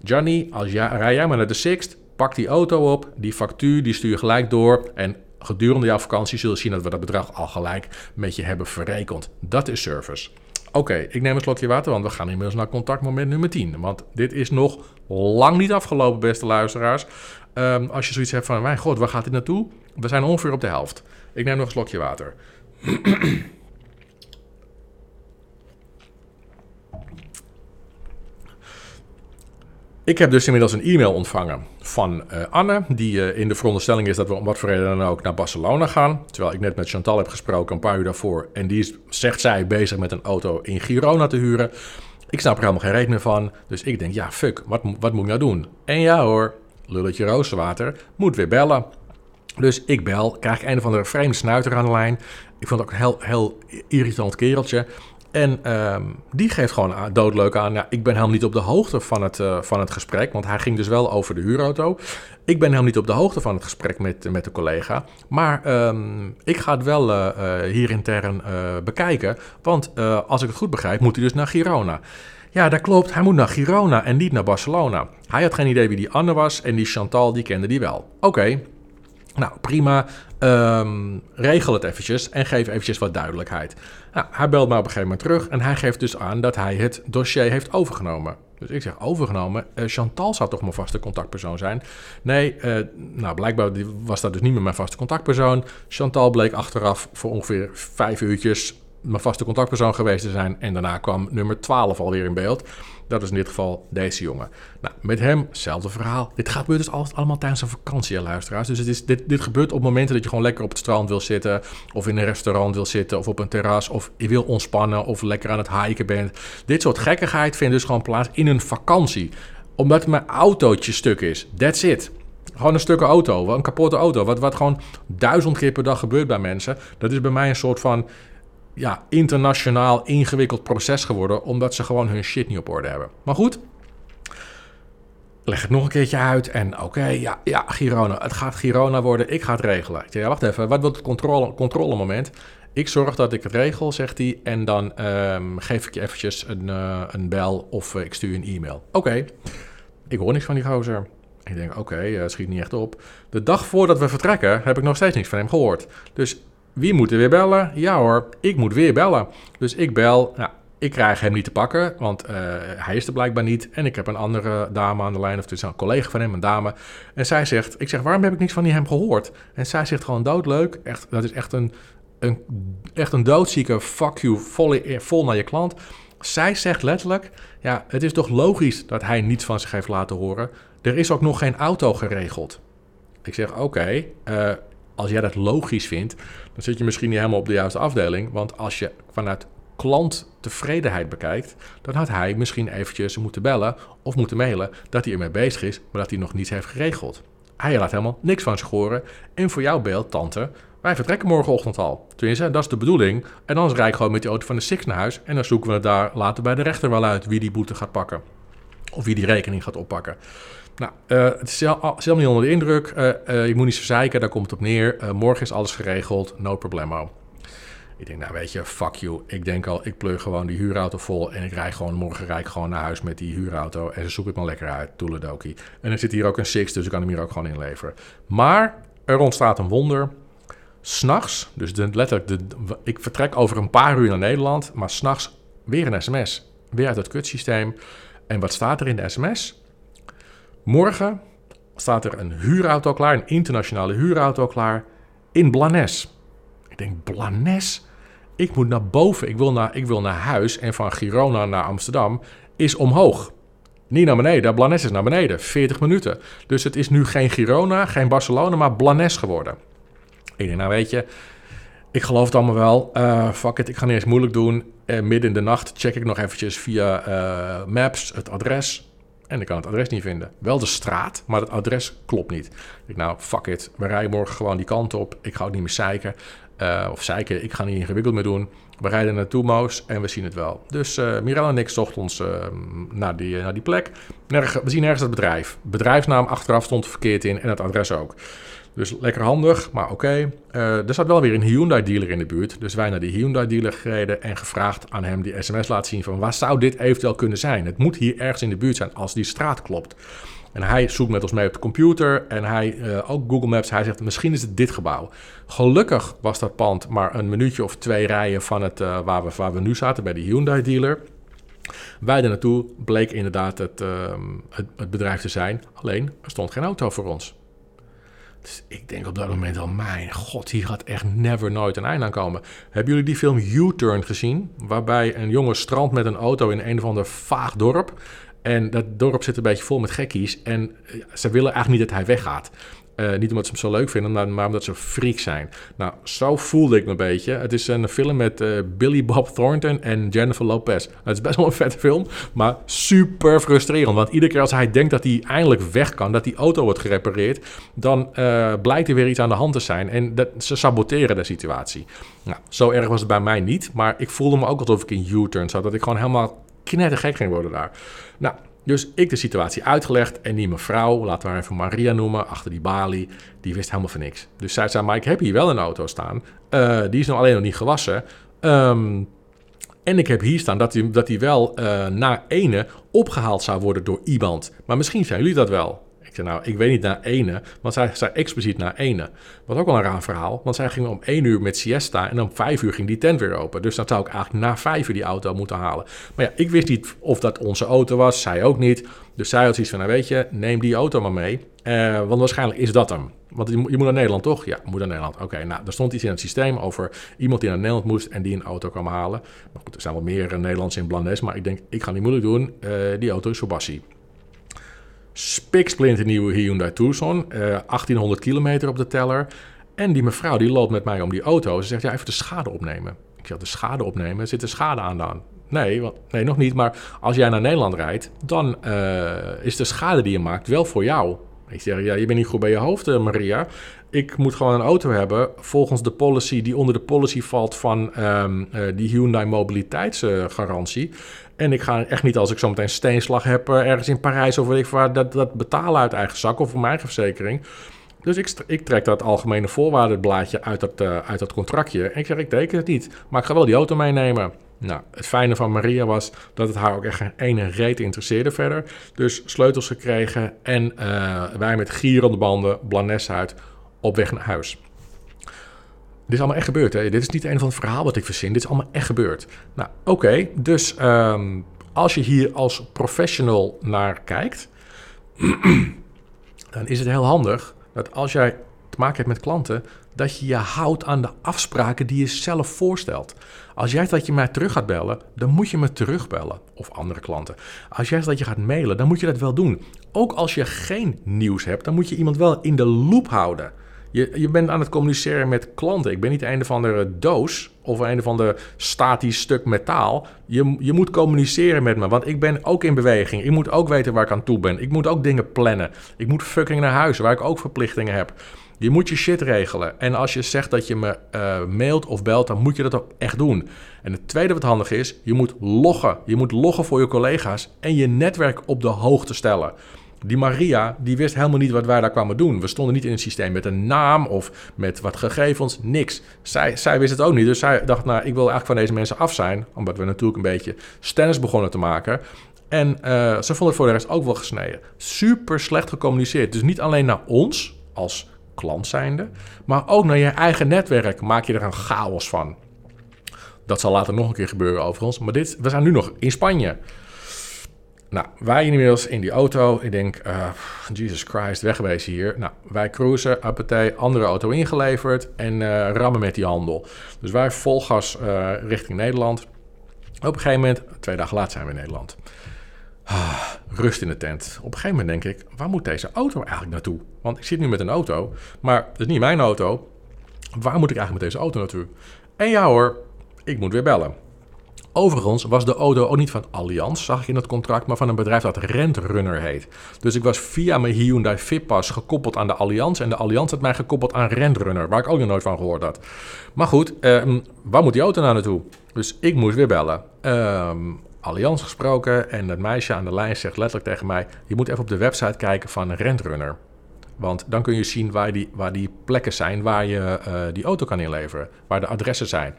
Johnny, als rij jij maar naar de Sixt, pak die auto op, die factuur, die stuur je gelijk door. En gedurende jouw vakantie zullen zien dat we dat bedrag al gelijk met je hebben verrekend. Dat is service. Oké, ik neem een slokje water, want we gaan inmiddels naar contactmoment nummer 10. Want dit is nog lang niet afgelopen, beste luisteraars. Um, als je zoiets hebt van, mijn god, waar gaat dit naartoe? We zijn ongeveer op de helft. Ik neem nog een slokje water. Ik heb dus inmiddels een e-mail ontvangen van uh, Anne, die uh, in de veronderstelling is dat we om wat voor reden dan ook naar Barcelona gaan. Terwijl ik net met Chantal heb gesproken een paar uur daarvoor. En die is, zegt zij, bezig met een auto in Girona te huren. Ik snap er helemaal geen rekening van. Dus ik denk, ja, fuck, wat, wat moet ik nou doen? En ja hoor, lulletje rozenwater, moet weer bellen. Dus ik bel, krijg een of andere vreemde snuiter aan de lijn. Ik vond het ook een heel, heel irritant kereltje. En ehm, die geeft gewoon doodleuk aan, ik ben helemaal niet op de hoogte van het, eh, van het gesprek, want hij ging dus wel over de huurauto. Ik ben helemaal niet op de hoogte van het gesprek met, met de collega, maar ehm, ik ga het wel eh, eh, hier intern bekijken, want als ik het goed begrijp, moet hij dus naar Girona. Ja, dat klopt. Hij moet naar Girona en niet naar Barcelona. Hij had geen idee wie die Anne was en die Chantal, die kende die wel. Oké, nou, prima. Ehm, regel het eventjes en geef eventjes wat duidelijkheid. Nou, hij belt me op een gegeven moment terug en hij geeft dus aan dat hij het dossier heeft overgenomen. Dus ik zeg, overgenomen? Eh, Chantal zou toch mijn vaste contactpersoon zijn? Nee, eh, nou blijkbaar was dat dus niet meer mijn vaste contactpersoon. Chantal bleek achteraf voor ongeveer vijf uurtjes mijn vaste contactpersoon geweest te zijn. En daarna kwam nummer 12 alweer in beeld. Dat is in dit geval deze jongen. Nou, met hem, hetzelfde verhaal. Dit gebeurt dus altijd allemaal tijdens een vakantie, luisteraars. Dus het is, dit, dit gebeurt op momenten dat je gewoon lekker op het strand wil zitten... of in een restaurant wil zitten, of op een terras... of je wil ontspannen, of lekker aan het hiken bent. Dit soort gekkigheid vindt dus gewoon plaats in een vakantie. Omdat mijn autootje stuk is. That's it. Gewoon een stuk auto, een kapotte auto. Wat, wat gewoon duizend keer per dag gebeurt bij mensen. Dat is bij mij een soort van ja, internationaal ingewikkeld proces geworden, omdat ze gewoon hun shit niet op orde hebben. Maar goed, leg het nog een keertje uit en oké, ja, ja, Girona, het gaat Girona worden, ik ga het regelen. Ja, wacht even, wat wordt het controle, controlemoment? Ik zorg dat ik het regel, zegt hij, en dan ehm, geef ik je eventjes een, eh, een bel of eh, ik stuur je een e-mail. Oké, ik hoor niks van die gozer. Ik denk, oké, eh, schiet niet echt op. De dag voordat we vertrekken heb ik nog steeds niks van hem gehoord. Dus wie moet er weer bellen? Ja hoor, ik moet weer bellen. Dus ik bel. Nou, ik krijg hem niet te pakken, want eh, hij is er blijkbaar niet. En ik heb een andere dame aan de lijn, of het is een collega van hem, een dame. En zij zegt, ik zeg, waarom heb ik niks van die hem gehoord? En zij zegt gewoon doodleuk. Echt, dat is echt een, een, echt een doodzieke fuck you, vol, vol naar je klant. Zij zegt letterlijk, ja, het is toch logisch dat hij niets van zich heeft laten horen. Er is ook nog geen auto geregeld. Ik zeg, oké, eh, als jij dat logisch vindt, dan zit je misschien niet helemaal op de juiste afdeling. Want als je vanuit klanttevredenheid bekijkt, dan had hij misschien eventjes moeten bellen of moeten mailen dat hij ermee bezig is, maar dat hij nog niets heeft geregeld. Hij laat helemaal niks van zich horen. En voor jouw beeld, tante, wij vertrekken morgenochtend al. Tenminste, dat is de bedoeling. En anders rijd ik gewoon met die auto van de Six naar huis. En dan zoeken we het daar later bij de rechter wel uit wie die boete gaat pakken. Of wie die rekening gaat oppakken. Nou, uh, het is helemaal niet onder de indruk. Uh, uh, je moet niet zo daar komt het op neer. morgen is alles geregeld, no problemo. Ik denk, nou weet je, fuck you. Ik denk al, ik pleur gewoon die huurauto vol en ik rij gewoon, morgen rijd ik gewoon naar huis met die huurauto. En ze zoeken het maar lekker uit, toeledoki. En er zit hier ook een Six, dus ik kan hem hier ook gewoon inleveren. Maar er ontstaat een wonder. S'nachts, dus letterlijk, de, ik vertrek over een paar uur naar Nederland, maar s'nachts weer een sms. Weer uit het kutsysteem. En wat staat er in de sms? Morgen staat er een huurauto klaar, een internationale huurauto klaar in Blanes. Ik denk, Blanes? Ik moet naar boven, ik wil naar, ik wil naar huis en van Girona naar Amsterdam is omhoog. Niet naar beneden, Blanes is naar beneden, 40 minuten. Dus het is nu geen Girona, geen Barcelona, maar Blanes geworden. Ik denk, nou weet je, ik geloof het allemaal wel. Uh, fuck it, ik ga niet eens moeilijk doen. Uh, midden in de nacht check ik nog eventjes via uh, Maps het adres. En ik kan het adres niet vinden. Wel de straat, maar het adres klopt niet. Ik nou, fuck it. We rijden morgen gewoon die kant op. Ik ga ook niet meer zeiken. Uh, of zeiken, ik ga niet ingewikkeld meer doen. We rijden naartoe, Moos, en we zien het wel. Dus uh, Mirella en ik zochten ons uh, naar, die, naar die plek. We zien ergens het bedrijf. Bedrijfsnaam achteraf stond verkeerd in en het adres ook. Dus lekker handig, maar oké. Uh, er zat wel weer een Hyundai-dealer in de buurt. Dus wij naar die Hyundai-dealer gereden en gevraagd aan hem die sms laat zien van... waar zou dit eventueel kunnen zijn? Het moet hier ergens in de buurt zijn als die straat klopt. En hij zoekt met ons mee op de computer en hij, uh, ook Google Maps, hij zegt misschien is het dit gebouw. Gelukkig was dat pand maar een minuutje of twee rijen van het uh, waar, we, waar we nu zaten, bij die Hyundai-dealer. Wij er naartoe bleek inderdaad het, uh, het, het bedrijf te zijn, alleen er stond geen auto voor ons. Dus ik denk op dat moment al, mijn god, hier gaat echt never nooit een einde aan komen. Hebben jullie die film U-Turn gezien? Waarbij een jongen strandt met een auto in een of ander vaag dorp. En dat dorp zit een beetje vol met gekkies. En ze willen eigenlijk niet dat hij weggaat. Uh, niet omdat ze hem zo leuk vinden, maar, omdat ze freak zijn. Nou, zo voelde ik me een beetje. Het is een film met uh, Billy Bob Thornton en Jennifer Lopez. Het is best wel een vette film, maar super frustrerend. Want iedere keer als hij denkt dat hij eindelijk weg kan, dat die auto wordt gerepareerd, dan uh, blijkt er weer iets aan de hand te zijn. En dat, ze saboteren de situatie. Nou, zo erg was het bij mij niet, maar ik voelde me ook alsof ik in U-turn zat. Dat ik gewoon helemaal knettergek ging worden daar. Nou, dus ik de situatie uitgelegd en die mevrouw, laten we haar even Maria noemen, achter die balie, die wist helemaal van niks. Dus zij zei, maar ik heb hier wel een auto staan, uh, die is nog alleen nog niet gewassen. Um, en ik heb hier staan dat hij dat wel uh, na ene opgehaald zou worden door iemand. Maar misschien zijn jullie dat wel. Ik zei, nou, ik weet niet naar ene, want zij zei expliciet naar ene. Wat ook wel een raar verhaal, want zij ging om één uur met siesta en om vijf uur ging die tent weer open. Dus dan zou ik eigenlijk na vijf uur die auto moeten halen. Maar ja, ik wist niet of dat onze auto was, zij ook niet. Dus zij had zoiets van, nou weet je, neem die auto maar mee. Uh, want waarschijnlijk is dat hem. Want je, moet naar Nederland, toch? Ja, moet naar Nederland. Oké, nou, er stond iets in het systeem over iemand die naar Nederland moest en die een auto kwam halen. Maar goed, er zijn wel meer uh, Nederlands in Blanes, maar ik denk, ik ga niet moeilijk doen. Uh, die auto is voor Bassie spiksplinter nieuwe Hyundai Tucson. Uh, 1800 kilometer op de teller. En die mevrouw die loopt met mij om die auto. Ze zegt, ja, even de schade opnemen. Ik zeg, de schade opnemen? Zit er schade aan dan? Nee, want, nee, nog niet. Maar als jij naar Nederland rijdt, dan uh, is de schade die je maakt wel voor jou. Ik zeg, ja, je bent niet goed bij je hoofd, uh, Maria. Ik moet gewoon een auto hebben volgens de policy die onder de policy valt van uh, die Hyundai mobiliteitsgarantie. En ik ga echt niet als ik zometeen steenslag heb uh, ergens in Parijs of weet ik waar, dat, dat betalen uit eigen zak of voor mijn eigen verzekering. Dus ik, ik, trek dat algemene voorwaardenblaadje uit dat, uh, uit contractje. En ik zeg, ik teken het niet, maar ik ga wel die auto meenemen. Nou, het fijne van Maria was dat het haar ook echt geen ene reet interesseerde verder. Dus sleutels gekregen en uh, wij met gierende banden, blanes uit, op weg naar huis. Dit is allemaal echt gebeurd. Hè? Dit is niet een van het verhaal wat ik verzin. Dit is allemaal echt gebeurd. Nou, oké. Dus um, als je hier als professional naar kijkt, dan is het heel handig dat als jij te maken hebt met klanten, dat je je houdt aan de afspraken die je zelf voorstelt. Als jij dat je mij terug gaat bellen, dan moet je me terugbellen. Of andere klanten. Als jij dat je gaat mailen, dan moet je dat wel doen. Ook als je geen nieuws hebt, dan moet je iemand wel in de loop houden. Je, je bent aan het communiceren met klanten. Ik ben niet een of andere doos of een of ander statisch stuk metaal. Je, je moet communiceren met me, want ik ben ook in beweging. Ik moet ook weten waar ik aan toe ben. Ik moet ook dingen plannen. Ik moet fucking naar huis, waar ik ook verplichtingen heb. Je moet je shit regelen. En als je zegt dat je me uh, mailt of belt, dan moet je dat ook echt doen. En het tweede wat handig is, je moet loggen. Je moet loggen voor je collega's en je netwerk op de hoogte stellen. Die Maria, die wist helemaal niet wat wij daar kwamen doen. We stonden niet in een systeem met een naam of met wat gegevens, niks. Zij, zij wist het ook niet, dus zij dacht, nou, ik wil eigenlijk van deze mensen af zijn. Omdat we natuurlijk een beetje stennis begonnen te maken. En uh, ze vond het voor de rest ook wel gesneden. Super slecht gecommuniceerd. Dus niet alleen naar ons als klant zijnde, maar ook naar je eigen netwerk maak je er een chaos van. Dat zal later nog een keer gebeuren overigens. Maar dit, we zijn nu nog in Spanje. Nou, wij inmiddels in die auto. Ik denk, uh, Jesus Christ, wegwezen hier. Nou, wij cruisen, appetij, andere auto ingeleverd en uh, rammen met die handel. Dus wij vol gas uh, richting Nederland. Op een gegeven moment, twee dagen later zijn we in Nederland. Ah, rust in de tent. Op een gegeven moment denk ik, waar moet deze auto eigenlijk naartoe? Want ik zit nu met een auto, maar het is niet mijn auto. Waar moet ik eigenlijk met deze auto naartoe? En ja hoor, ik moet weer bellen. Overigens was de auto ook niet van Allianz, zag ik in het contract, maar van een bedrijf dat Rentrunner heet. Dus ik was via mijn Hyundai Fitpass gekoppeld aan de Allianz en de Allianz had mij gekoppeld aan Rentrunner, waar ik ook nog nooit van gehoord had. Maar goed, um, waar moet die auto nou naartoe? Dus ik moest weer bellen. Um, Allianz gesproken en het meisje aan de lijn zegt letterlijk tegen mij: Je moet even op de website kijken van Rentrunner. Want dan kun je zien waar die, waar die plekken zijn waar je uh, die auto kan inleveren, waar de adressen zijn.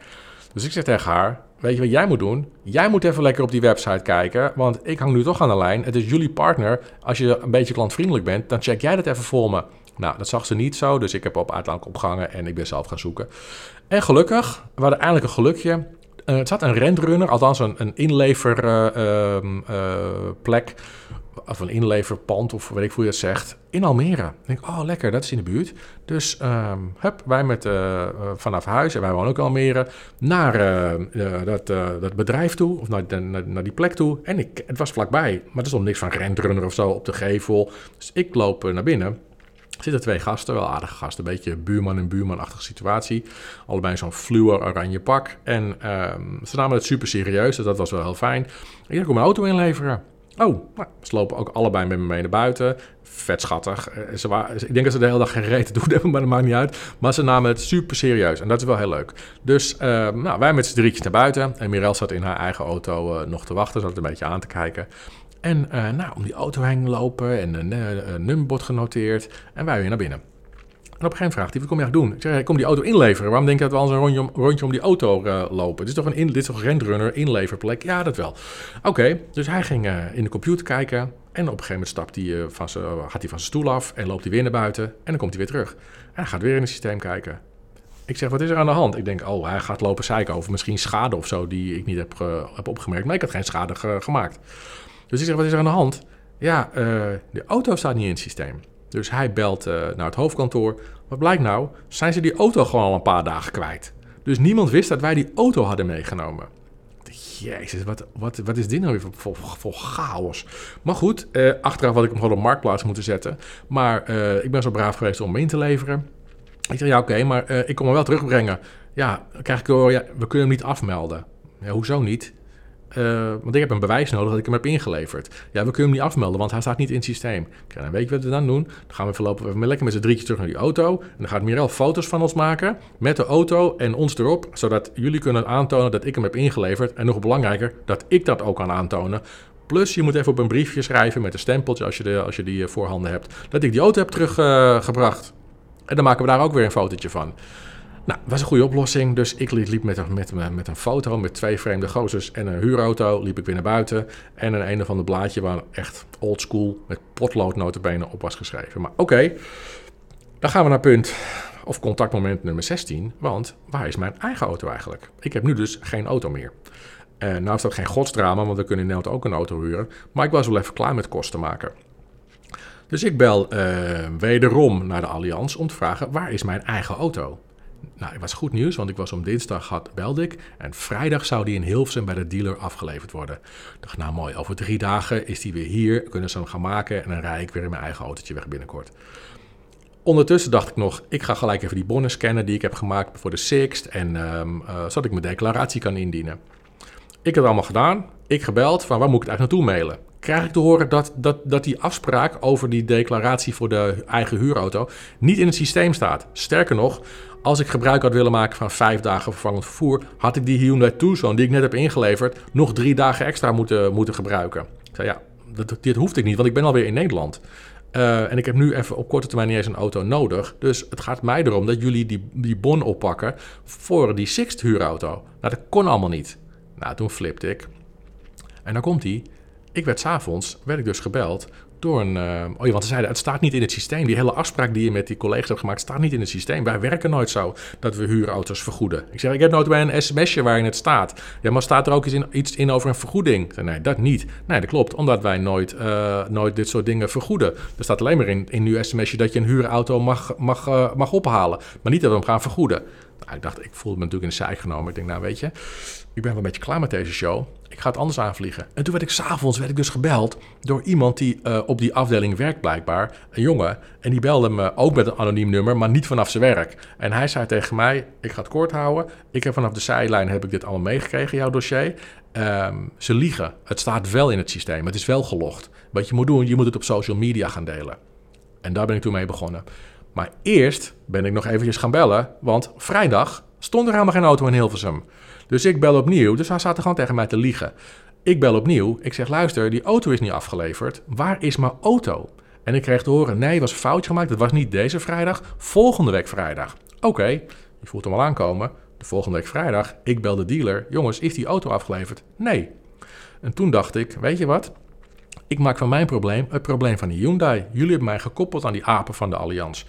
Dus ik zeg tegen haar: Weet je wat jij moet doen? Jij moet even lekker op die website kijken, want ik hang nu toch aan de lijn. Het is jullie partner. Als je een beetje klantvriendelijk bent, dan check jij dat even voor me. Nou, dat zag ze niet zo, dus ik heb op uiteindelijk opgehangen en ik ben zelf gaan zoeken. En gelukkig, we hadden eindelijk een gelukje. Uh, het zat een rentrunner, althans een, inleverplek, uh, uh, of een inleverpand, of weet ik hoe je dat zegt, in Almere. Ik denk, oh lekker, dat is in de buurt. Dus um, hup, wij met, uh, vanaf huis, en wij wonen ook in Almere, naar uh, dat, dat bedrijf toe, of naar, naar, die plek toe. En ik, het was vlakbij, maar er stond niks van rentrunner of zo op de gevel. Dus ik loop naar binnen. zitten twee gasten, wel aardige gasten. Een beetje buurman en buurmanachtige situatie. Allebei zo'n fluor oranje pak. En ehm, ze namen het super serieus, dus dat was wel heel fijn. Ik kom een auto inleveren. Oh, ze lopen ook allebei met me mee naar buiten. Vet schattig. Eh, ze waren, ik denk dat ze de hele dag geen reet doen hebben, maar dat maakt niet uit. Maar ze namen het super serieus en dat is wel heel leuk. Dus nou, wij met z'n drietjes naar buiten. En Mirel zat in haar eigen auto nog te wachten, zat een beetje aan te kijken. En nou, om die auto heen lopen en een nummerbord genoteerd. En wij weer naar binnen. En op een gegeven moment vraagt hij, wat kom je eigenlijk doen? Ik zeg, ik kom die auto inleveren. Waarom denk je dat we al een rondje om, rondje om die auto uh, lopen? Het is toch een in, dit is toch een rentrunner inleverplek? Ja, dat wel. Oké, dus hij ging uh, in de computer kijken. En op een gegeven moment stapt hij, uh, van zijn, gaat hij van zijn stoel af en loopt hij weer naar buiten. En dan komt hij weer terug. Hij gaat weer in het systeem kijken. Ik zeg, wat is er aan de hand? Ik denk, oh, hij gaat lopen zeiken over misschien schade of zo die ik niet heb, heb opgemerkt. Maar ik had geen schade ge gemaakt. Dus ik zeg, wat is er aan de hand? Ja, de auto staat niet in het systeem. Dus hij belt uh, naar het hoofdkantoor. Wat blijkt nou? Zijn ze die auto gewoon al een paar dagen kwijt? Dus niemand wist dat wij die auto hadden meegenomen. Jezus, wat, wat, wat is dit nou weer voor, voor, chaos? Maar goed, uh, achteraf had ik hem gewoon op marktplaats moeten zetten. Maar uh, ik ben zo braaf geweest om hem in te leveren. Ik zeg, ja oké, maar ik kom hem wel terugbrengen. Ja, krijg ik door, ja, we kunnen hem niet afmelden. Ja, hoezo niet? Uh, want ik heb een bewijs nodig dat ik hem heb ingeleverd. Ja, we kunnen hem niet afmelden, want hij staat niet in het systeem. Okay, dan weet je wat we dan doen? Dan gaan we voorlopig lekker met z'n drietjes terug naar die auto. En dan gaat Mirel foto's van ons maken met de auto en ons erop. Zodat jullie kunnen aantonen dat ik hem heb ingeleverd. En nog belangrijker, dat ik dat ook kan aantonen. Plus, je moet even op een briefje schrijven met een stempeltje als je, de, als je die voorhanden hebt. Dat ik die auto heb teruggebracht. En dan maken we daar ook weer een fotootje van. Nou, was een goede oplossing. Dus ik liep met, met, met een foto met twee vreemde gozers en een huurauto. Liep ik weer naar buiten. En een een of ander blaadje waar echt old school met potlood notabene op was geschreven. Maar oké, dan gaan we naar punt of contactmoment nummer 16. Want waar is mijn eigen auto eigenlijk? Ik heb nu dus geen auto meer. En nou is dat geen godsdrama, want we kunnen in Nederland ook een auto huren. Maar ik was wel even klaar met kosten maken. Dus ik bel uh, wederom naar de Allianz om te vragen: waar is mijn eigen auto? Nou, het was goed nieuws, want ik was om dinsdag had, belde ik. En vrijdag zou die in Hilversum bij de dealer afgeleverd worden. Ik dacht, nou mooi, over drie dagen is die weer hier. Kunnen ze hem gaan maken en dan rij ik weer in mijn eigen autootje weg binnenkort. Ondertussen dacht ik nog, ik ga gelijk even die bonnen scannen die ik heb gemaakt voor de Sixt. En um, zodat ik mijn declaratie kan indienen. Ik heb het allemaal gedaan. Ik gebeld van waar moet ik het eigenlijk naartoe mailen? Krijg ik te horen dat, dat, dat die afspraak over die declaratie voor de eigen huurauto niet in het systeem staat. Sterker nog, als ik gebruik had willen maken van vijf dagen vervangend vervoer, had ik die Hyundai Tucson die ik net heb ingeleverd nog drie dagen extra moeten, moeten gebruiken. Ik zei ja, dat, dit hoefde ik niet, want ik ben alweer in Nederland. Uh, en ik heb nu even op korte termijn niet eens een auto nodig. Dus het gaat mij erom dat jullie die, die bon oppakken voor die Sixt huurauto. Nou, dat kon allemaal niet. Nou, toen flipte ik. En dan komt hij. Ik werd s'avonds, werd ik dus gebeld door een... Uh, oh ja, want ze zeiden, het staat niet in het systeem. Die hele afspraak die je met die collega's hebt gemaakt, staat niet in het systeem. Wij werken nooit zo dat we huurauto's vergoeden. Ik zeg, ik heb nooit bij een sms'je waarin het staat. Ja, maar staat er ook iets in, iets in over een vergoeding? Nee, dat niet. Nee, dat klopt, omdat wij nooit, uh, nooit dit soort dingen vergoeden. Er staat alleen maar in, in uw sms'je dat je een huurauto mag, mag, uh, mag ophalen. Maar niet dat we hem gaan vergoeden. Nou, ik dacht, ik voelde me natuurlijk in de zij genomen. Ik denk, nou weet je, ik ben wel een beetje klaar met deze show. Ik ga het anders aanvliegen. En toen werd ik s'avonds werd ik dus gebeld door iemand die uh, op die afdeling werkt blijkbaar. Een jongen. En die belde me ook met een anoniem nummer, maar niet vanaf zijn werk. En hij zei tegen mij, ik ga het kort houden. Ik heb vanaf de zijlijn heb ik dit allemaal meegekregen, jouw dossier. Um, ze liegen. Het staat wel in het systeem. Het is wel gelogd. Wat je moet doen, je moet het op social media gaan delen. En daar ben ik toen mee begonnen. Maar eerst ben ik nog eventjes gaan bellen, want vrijdag stond er helemaal geen auto in Hilversum. Dus ik bel opnieuw, dus hij zaten gewoon tegen mij te liegen. Ik bel opnieuw, ik zeg luister, die auto is niet afgeleverd. Waar is mijn auto? En ik kreeg te horen, nee, was foutje gemaakt. Dat was niet deze vrijdag, volgende week vrijdag. Oké, je voelt hem al aankomen. De volgende week vrijdag, ik bel de dealer. Jongens, is die auto afgeleverd? Nee. En toen dacht ik, weet je wat? Ik maak van mijn probleem het probleem van die Hyundai. Jullie hebben mij gekoppeld aan die apen van de Allianz.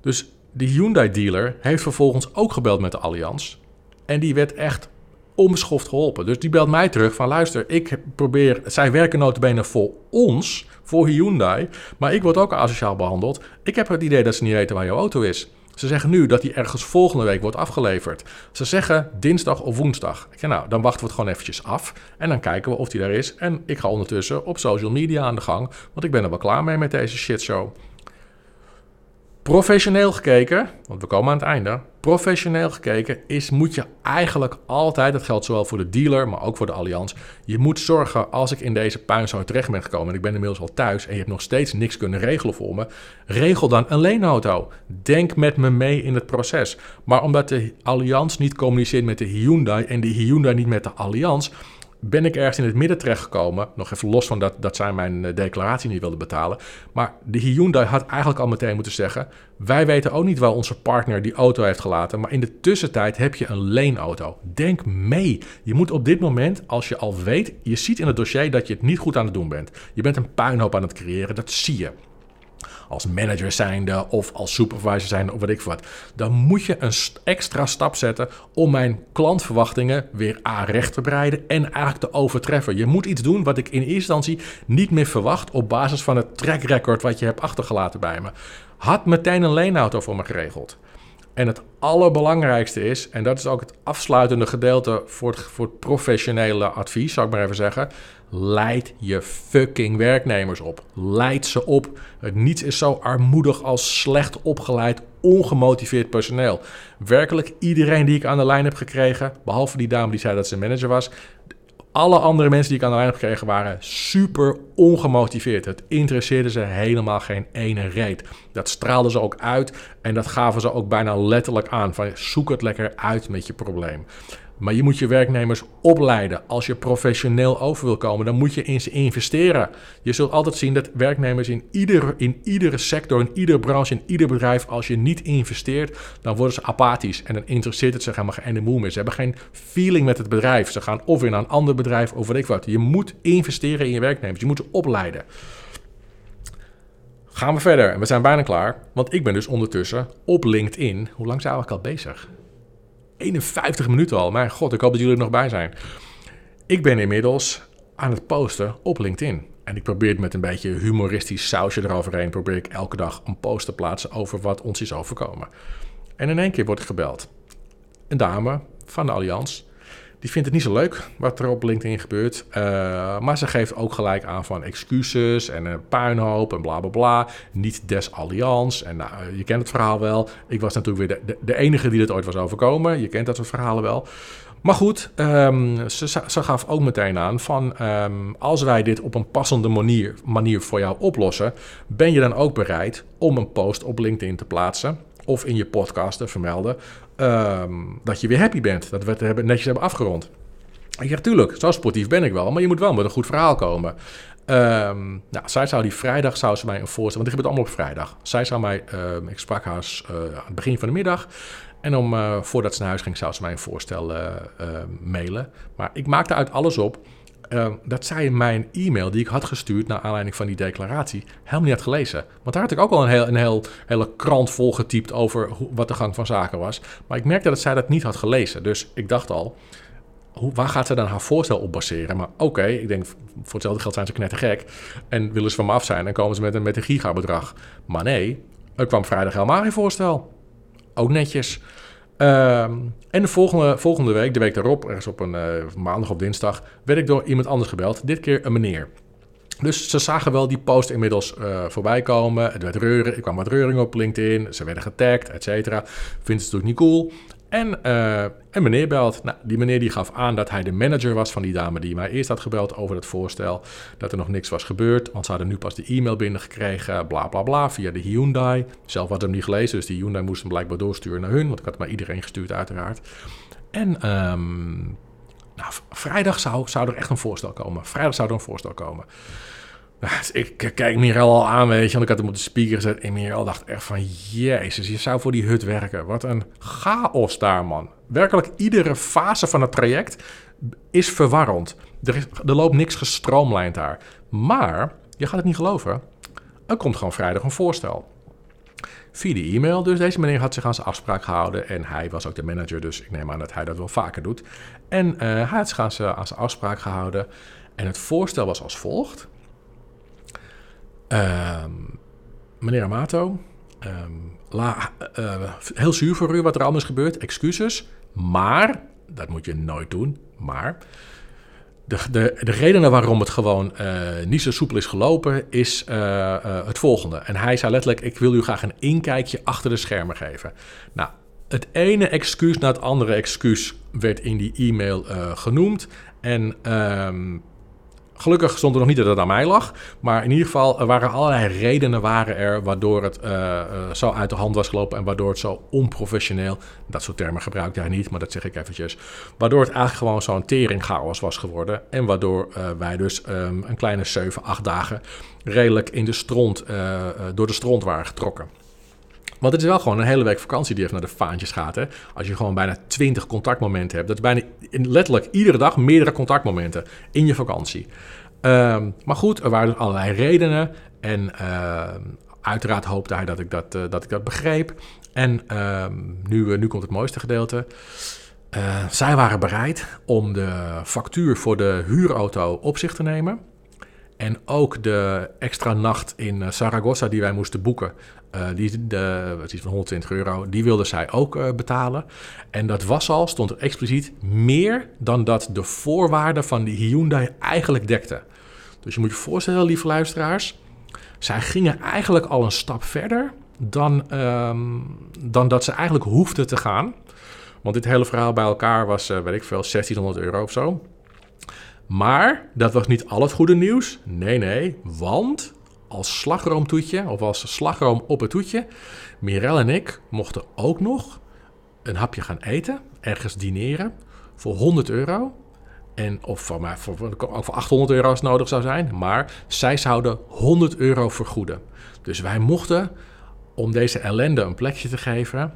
Dus die Hyundai-dealer heeft vervolgens ook gebeld met de Allianz. En die werd echt onbeschoft geholpen. Dus die belt mij terug van luister, ik probeer... Zij werken notabene voor ons, voor Hyundai. Maar ik word ook asociaal behandeld. Ik heb het idee dat ze niet weten waar jouw auto is. Ze zeggen nu dat die ergens volgende week wordt afgeleverd. Ze zeggen dinsdag of woensdag. Ik zeg, nou, dan wachten we het gewoon eventjes af. En dan kijken we of die daar is. En ik ga ondertussen op social media aan de gang. Want ik ben er wel klaar mee met deze shitshow. Professioneel gekeken, want we komen aan het einde. Professioneel gekeken is, moet je eigenlijk altijd, dat geldt zowel voor de dealer, maar ook voor de allianz. Je moet zorgen, als ik in deze puinzooi terecht ben gekomen en ik ben inmiddels al thuis en je hebt nog steeds niks kunnen regelen voor me, regel dan een leenauto. Denk met me mee in het proces. Maar omdat de allianz niet communiceert met de Hyundai en de Hyundai niet met de allianz, ben ik ergens in het midden terechtgekomen. Nog even los van dat, dat zij mijn eh, declaratie niet wilden betalen. Maar de Hyundai had eigenlijk al meteen moeten zeggen... wij weten ook niet waar onze partner die auto heeft gelaten... maar in de tussentijd heb je een leenauto. Denk mee. Je moet op dit moment, als je al weet... je ziet in het dossier dat je het niet goed aan het doen bent. Je bent een puinhoop aan het creëren, dat zie je als manager zijnde of als supervisor zijnde of wat ik wat. Dan moet je een extra stap zetten om mijn klantverwachtingen weer A recht te breiden en eigenlijk te overtreffen. Je moet iets doen wat ik in eerste instantie niet meer verwacht op basis van het track record wat je hebt achtergelaten bij me. Had meteen een leenauto voor me geregeld. En het allerbelangrijkste is, en dat is ook het afsluitende gedeelte voor voor het professionele advies, zou ik maar even zeggen. Leid je fucking werknemers op. Leid ze op. Niets is zo armoedig als slecht opgeleid, ongemotiveerd personeel. Werkelijk iedereen die ik aan de lijn heb gekregen, behalve die dame die zei dat ze manager was, alle andere mensen die ik aan de lijn heb gekregen waren super ongemotiveerd. Het interesseerde ze helemaal geen ene reet. Dat straalden ze ook uit en dat gaven ze ook bijna letterlijk aan. Van zoek het lekker uit met je probleem. Maar je moet je werknemers opleiden. Als je professioneel over wil komen, dan moet je in ze investeren. Je zult altijd zien dat werknemers in iedere, in iedere sector, in iedere branche, in ieder bedrijf, als je niet investeert, dan worden ze apathisch. En dan interesseert het zich helemaal geen moe meer. Ze hebben geen feeling met het bedrijf. Ze gaan of naar een ander bedrijf of wat ik wat. Je moet investeren in je werknemers. Je moet ze opleiden. Gaan we verder. En we zijn bijna klaar. Want ik ben dus ondertussen op LinkedIn. Hoe lang zijn eigenlijk al bezig? 51 minuten al. Mijn god, ik hoop dat jullie er nog bij zijn. Ik ben inmiddels aan het posten op LinkedIn. En ik probeer met een beetje humoristisch sausje eroverheen... probeer ik elke dag een post te plaatsen over wat ons is overkomen. En in één keer word ik gebeld. Een dame van de Allianz die vindt het niet zo leuk wat er op LinkedIn gebeurt. Uh, maar ze geeft ook gelijk aan van excuses en een puinhoop en bla bla bla. Niet des allianz. En nou, je kent het verhaal wel. Ik was natuurlijk weer de, de, enige die dit ooit was overkomen. Je kent dat soort verhalen wel. Maar goed, um, ze, ze, gaf ook meteen aan van um, als wij dit op een passende manier, manier voor jou oplossen, ben je dan ook bereid om een post op LinkedIn te plaatsen of in je podcast te vermelden Ehm, dat je weer happy bent. Dat we het netjes hebben afgerond. Ik zeg, tuurlijk, zo sportief ben ik wel, maar je moet wel met een goed verhaal komen. Um, nou, zij zou die vrijdag zou ze mij een voorstel, want dit gebeurt allemaal op vrijdag. Zij zou mij, uh, ik sprak haar uh, aan het begin van de middag. En om, uh, voordat ze naar huis ging, zou ze mij een voorstel eh, mailen. Maar ik maakte uit alles op uh, dat zij mijn e-mail die ik had gestuurd naar aanleiding van die declaratie helemaal niet had gelezen. Want daar had ik ook al een, heel, een heel, hele krant vol getypt over hoe, wat de gang van zaken was. Maar ik merkte dat zij dat niet had gelezen. Dus ik dacht al, hoe, waar gaat ze dan haar voorstel op baseren? Maar oké, ik denk, voor hetzelfde geld zijn ze knettergek. En willen ze van me af zijn en komen ze met een, met een gigabedrag. Maar nee, er kwam vrijdag helemaal geen voorstel. Ook netjes. Ehm, en de volgende, volgende week, de week daarop, ergens op een uh, maandag of dinsdag, werd ik door iemand anders gebeld. Dit keer een meneer. Dus ze zagen wel die post inmiddels uh, voorbij komen. Het werd reuren. Ik kwam wat reuring op LinkedIn. Ze werden getagd, et cetera. Vindt het natuurlijk niet cool. En uh, een meneer belt. Nou, die meneer die gaf aan dat hij de manager was van die dame die mij eerst had gebeld over het voorstel. Dat er nog niks was gebeurd, want ze hadden nu pas de e-mail binnengekregen, bla bla bla, via de Hyundai. Zelf had hem niet gelezen, dus die Hyundai moest hem blijkbaar doorsturen naar hun, want ik had maar iedereen gestuurd uiteraard. En um, nou, vrijdag zou, zou er echt een voorstel komen. Vrijdag zou er een voorstel komen. Ik kijk Mirel al aan, weet je, want ik had hem op de speaker gezet. En Mirel dacht echt van, jezus, je zou voor die hut werken. Wat een chaos daar, man. Werkelijk iedere fase van het traject is verwarrend. Er, loopt niks gestroomlijnd daar. Maar, je gaat het niet geloven, er komt gewoon vrijdag een voorstel. Via de e-mail, dus deze meneer had zich aan zijn afspraak gehouden. En hij was ook de manager, dus ik neem aan dat hij dat wel vaker doet. En uh, hij had zich aan zijn afspraak gehouden. En het voorstel was als volgt. Uh, meneer Amato, um, la, uh, heel zuur voor u wat er anders gebeurt, excuses. Maar, dat moet je nooit doen, maar de, de, de redenen waarom het gewoon uh, niet zo soepel is gelopen, is uh, het volgende. En hij zei letterlijk: Ik wil u graag een inkijkje achter de schermen geven. Nou, het ene excuus na het andere excuus werd in die e-mail genoemd. En um, Gelukkig stond er nog niet dat het aan mij lag. Maar in ieder geval waren allerlei redenen waren er waardoor het uh, zo uit de hand was gelopen. En waardoor het zo onprofessioneel, dat soort termen gebruikte hij niet, maar dat zeg ik eventjes. Waardoor het eigenlijk gewoon zo'n teringchaos was geworden. En waardoor uh, wij dus um, een kleine 7, 8 dagen redelijk in de stront, door de stront waren getrokken. Want het is wel gewoon een hele week vakantie die even naar de vaantjes gaat. Hè? Als je gewoon bijna 20 contactmomenten hebt. Dat is bijna letterlijk iedere dag meerdere contactmomenten in je vakantie. Um, maar goed, er waren dus allerlei redenen. En uh, uiteraard hoopte hij dat ik dat, uh, dat, ik dat begreep. En uh, nu, nu komt het mooiste gedeelte. Uh, zij waren bereid om de factuur voor de huurauto op zich te nemen. En ook de extra nacht in Saragossa die wij moesten boeken, uh, die, de, het is van 120 euro, die wilde zij ook uh, betalen. En dat was al, stond er expliciet, meer dan dat de voorwaarden van die Hyundai eigenlijk dekte. Dus je moet je voorstellen, lieve luisteraars, zij gingen eigenlijk al een stap verder dan, um, dan dat ze eigenlijk hoefden te gaan. Want dit hele verhaal bij elkaar was, uh, weet ik veel, 1600 euro of zo. Maar dat was niet al het goede nieuws. Nee, nee, want als slagroomtoetje of als slagroom op het toetje. Mirel en ik mochten ook nog een hapje gaan eten, ergens dineren voor 100 euro. En of voor, mij, voor, ook voor 800 euro als nodig zou zijn. Maar zij zouden 100 euro vergoeden. Dus wij mochten, om deze ellende een plekje te geven,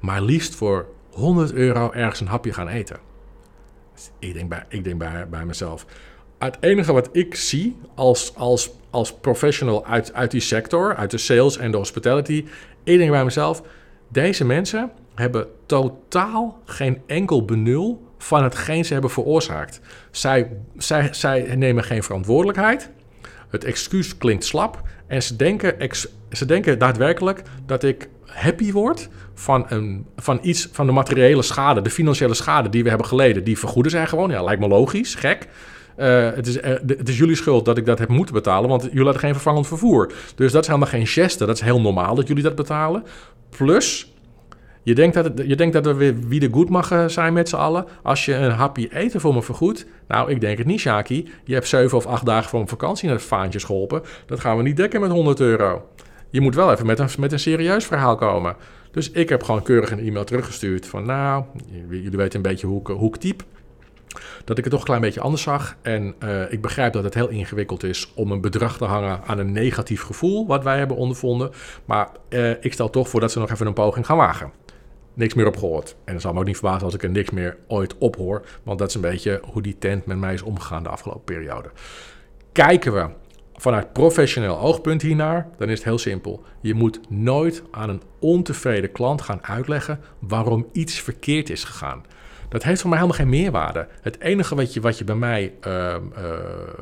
maar liefst voor 100 euro ergens een hapje gaan eten. Dus ik denk bij, ik denk bij, bij mezelf. Het enige wat ik zie als, als, als professional uit, uit die sector, uit de sales en de hospitality, ik denk bij mezelf, deze mensen hebben totaal geen enkel benul van hetgeen ze hebben veroorzaakt. Zij, zij, zij nemen geen verantwoordelijkheid. Het excuus klinkt slap. En ze denken, ex, ze denken daadwerkelijk dat ik happy word van, een, van iets van de materiële schade, de financiële schade die we hebben geleden. Die vergoeden zijn gewoon. Ja, lijkt me logisch, gek. Uh, het, is, uh, het is jullie schuld dat ik dat heb moeten betalen, want jullie hadden geen vervangend vervoer. Dus dat is helemaal geen geste. Dat is heel normaal dat jullie dat betalen. Plus, je denkt dat, het, je denkt dat er weer wie de goed mag eh, zijn met z'n allen. Als je een hapje eten voor me vergoedt. Nou, ik denk het niet, Shaki. Je hebt zeven of acht dagen voor een vakantie naar de vaantjes geholpen. Dat gaan we niet dekken met 100 euro. Je moet wel even met een, met een serieus verhaal komen. Dus ik heb gewoon keurig een e-mail teruggestuurd van... Nou, jullie weten een beetje hoe ik, hoe type dat ik het toch een klein beetje anders zag. En uh, ik begrijp dat het heel ingewikkeld is om een bedrag te hangen aan een negatief gevoel, wat wij hebben ondervonden. Maar uh, ik stel toch voor dat ze nog even een poging gaan wagen. Niks meer op gehoord. En het zal me ook niet verbazen als ik er niks meer ooit op hoor. Want dat is een beetje hoe die tent met mij is omgegaan de afgelopen periode. Kijken we vanuit professioneel oogpunt hiernaar, dan is het heel simpel. Je moet nooit aan een ontevreden klant gaan uitleggen waarom iets verkeerd is gegaan. Dat heeft voor mij helemaal geen meerwaarde. Het enige wat je, wat je bij mij uh, uh,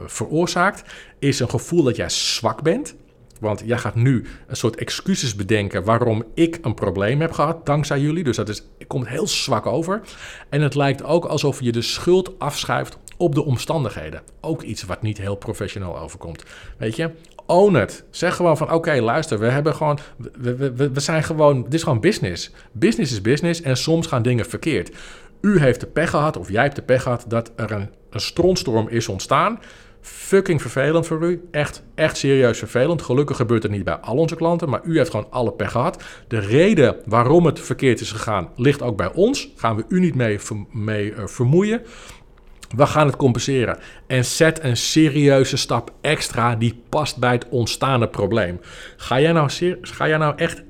veroorzaakt, is een gevoel dat jij zwak bent. Want jij gaat nu een soort excuses bedenken waarom ik een probleem heb gehad, dankzij jullie. Dus dat is, komt heel zwak over. En het lijkt ook alsof je de schuld afschuift op de omstandigheden. Ook iets wat niet heel professioneel overkomt. Weet je, own it. Zeg gewoon van oké, luister, we hebben gewoon, we, we, we zijn gewoon, dit is gewoon business. Business is business en soms gaan dingen verkeerd. U heeft de pech gehad, of jij hebt de pech gehad, dat er een, een is ontstaan. Fucking vervelend voor u. Echt, echt serieus vervelend. Gelukkig gebeurt het niet bij al onze klanten, maar u heeft gewoon alle pech gehad. De reden waarom het verkeerd is gegaan, ligt ook bij ons. Gaan we u niet mee, mee uh, vermoeien. We gaan het compenseren. En zet een serieuze stap extra die past bij het ontstaande probleem. Ga jij nou, ga jij nou echt,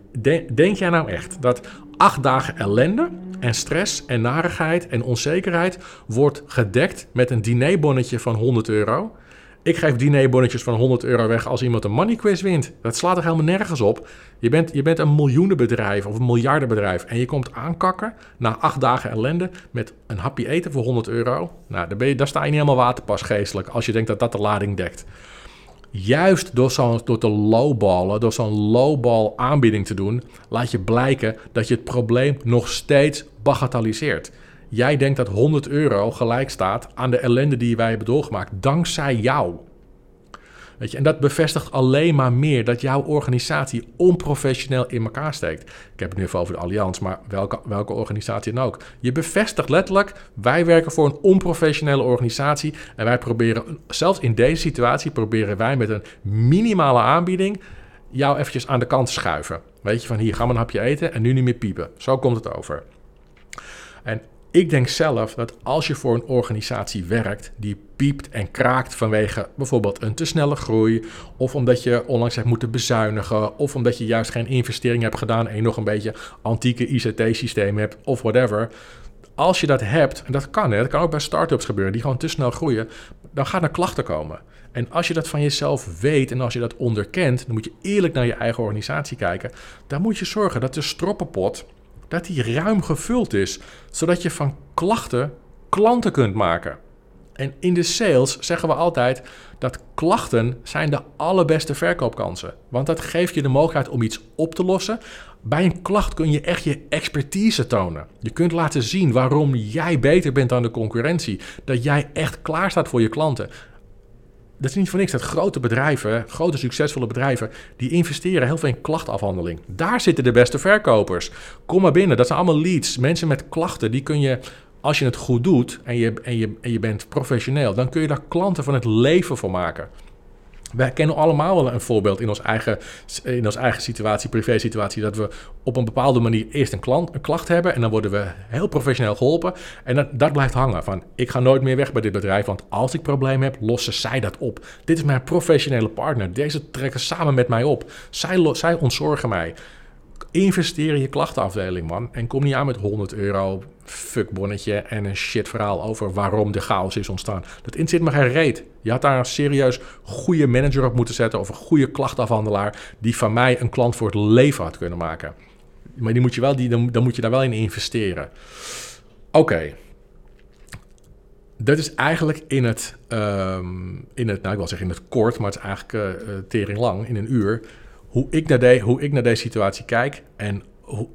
denk jij nou echt dat acht dagen ellende en stress en narigheid en onzekerheid wordt gedekt met een dinerbonnetje van 100 euro. Ik geef dinerbonnetjes van 100 euro weg als iemand een money quiz wint. Dat slaat er helemaal nergens op. Je bent, je bent een miljoenenbedrijf of een miljardenbedrijf en je komt aankakken na acht dagen ellende met een hapje eten voor 100 euro. Nou, daar, ben je, daar sta je niet helemaal waterpas geestelijk als je denkt dat dat de lading dekt juist door, zo, door te lowballen, door zo'n lowball aanbieding te doen, laat je blijken dat je het probleem nog steeds bagatelliseert. jij denkt dat 100 euro gelijk staat aan de ellende die wij hebben doorgemaakt, dankzij jou. Weet je, en dat bevestigt alleen maar meer dat jouw organisatie onprofessioneel in elkaar steekt. Ik heb het nu even over de Allianz, maar welke, welke organisatie dan ook. Je bevestigt letterlijk, wij werken voor een onprofessionele organisatie. En wij proberen, zelfs in deze situatie, proberen wij met een minimale aanbieding jou eventjes aan de kant te schuiven. Weet je, van hier, ga maar een hapje eten en nu niet meer piepen. Zo komt het over. En ik denk zelf dat als je voor een organisatie werkt die piept en kraakt vanwege bijvoorbeeld een te snelle groei, of omdat je onlangs hebt moeten bezuinigen, of omdat je juist geen investering hebt gedaan en je nog een beetje antieke ICT-systeem hebt, of whatever. Als je dat hebt, en dat kan, hè, dat kan ook bij start-ups gebeuren, die gewoon te snel groeien, dan gaan er klachten komen. En als je dat van jezelf weet en als je dat onderkent, dan moet je eerlijk naar je eigen organisatie kijken. Dan moet je zorgen dat de stroppenpot dat die ruim gevuld is, zodat je van klachten klanten kunt maken. En in de sales zeggen we altijd dat klachten zijn de allerbeste verkoopkansen. Want dat geeft je de mogelijkheid om iets op te lossen. Bij een klacht kun je echt je expertise tonen. Je kunt laten zien waarom jij beter bent dan de concurrentie. Dat jij echt klaar staat voor je klanten dat is niet voor niks dat grote bedrijven, grote succesvolle bedrijven, die investeren heel veel in klachtafhandeling. Daar zitten de beste verkopers. Kom maar binnen, dat zijn allemaal leads. Mensen met klachten, die kun je, als je het goed doet en je, en je, en je bent professioneel, dan kun je daar klanten van het leven voor maken. Wij kennen allemaal wel een voorbeeld in ons eigen, in ons eigen situatie, privé-situatie, dat we op een bepaalde manier eerst een, klant, een klacht hebben en dan worden we heel professioneel geholpen. En dat, dat blijft hangen van, ik ga nooit meer weg bij dit bedrijf, want als ik problemen heb, lossen zij dat op. Dit is mijn professionele partner, deze trekken samen met mij op. Zij, zij ontzorgen mij. Investeer in je klachtenafdeling, man. En kom niet aan met 100 euro fuckbonnetje en een shit verhaal over waarom de chaos is ontstaan. Dat zit me geen reet. Je had daar een serieus goede manager op moeten zetten of een goede klachtafhandelaar die van mij een klant voor het leven had kunnen maken. Maar die moet je wel, die, dan, moet je daar wel in investeren. Oké. Dat is eigenlijk in het, um, in het, nou ik wil zeggen in het kort, maar het is eigenlijk uh, tering lang, in een uur hoe ik naar, hoe ik naar deze situatie kijk en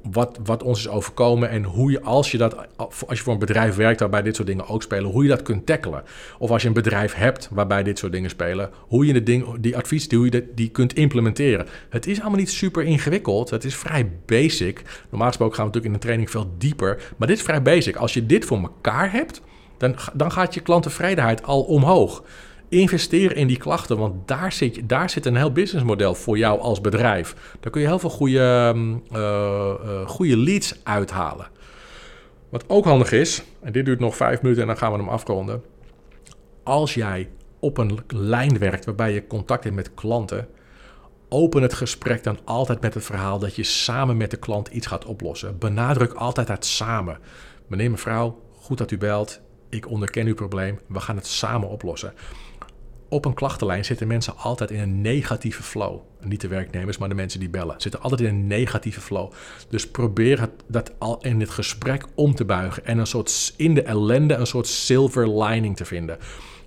wat, wat ons is overkomen en hoe je als je dat als je voor een bedrijf werkt waarbij dit soort dingen ook spelen, hoe je dat kunt tackelen. Of als je een bedrijf hebt waarbij dit soort dingen spelen, hoe je de ding, die advies die, je die kunt implementeren. Het is allemaal niet super ingewikkeld. Het is vrij basic. Normaal gesproken gaan we natuurlijk in de training veel dieper, maar dit is vrij basic. Als je dit voor elkaar hebt, dan, dan gaat je klanttevredenheid al omhoog. Investeer in die klachten, want daar zit, daar zit een heel businessmodel voor jou als bedrijf. Daar kun je heel veel goede, uh, goede leads uithalen. Wat ook handig is, en dit duurt nog vijf minuten en dan gaan we hem afronden. Als jij op een lijn werkt waarbij je contact hebt met klanten, open het gesprek dan altijd met het verhaal dat je samen met de klant iets gaat oplossen. Benadruk altijd het samen. Meneer, mevrouw, goed dat u belt. Ik onderken uw probleem. We gaan het samen oplossen op een klachtenlijn zitten mensen altijd in een negatieve flow. Niet de werknemers, maar de mensen die bellen. Zitten altijd in een negatieve flow. Dus probeer het, dat al in het gesprek om te buigen. En een soort in de ellende een soort silver lining te vinden.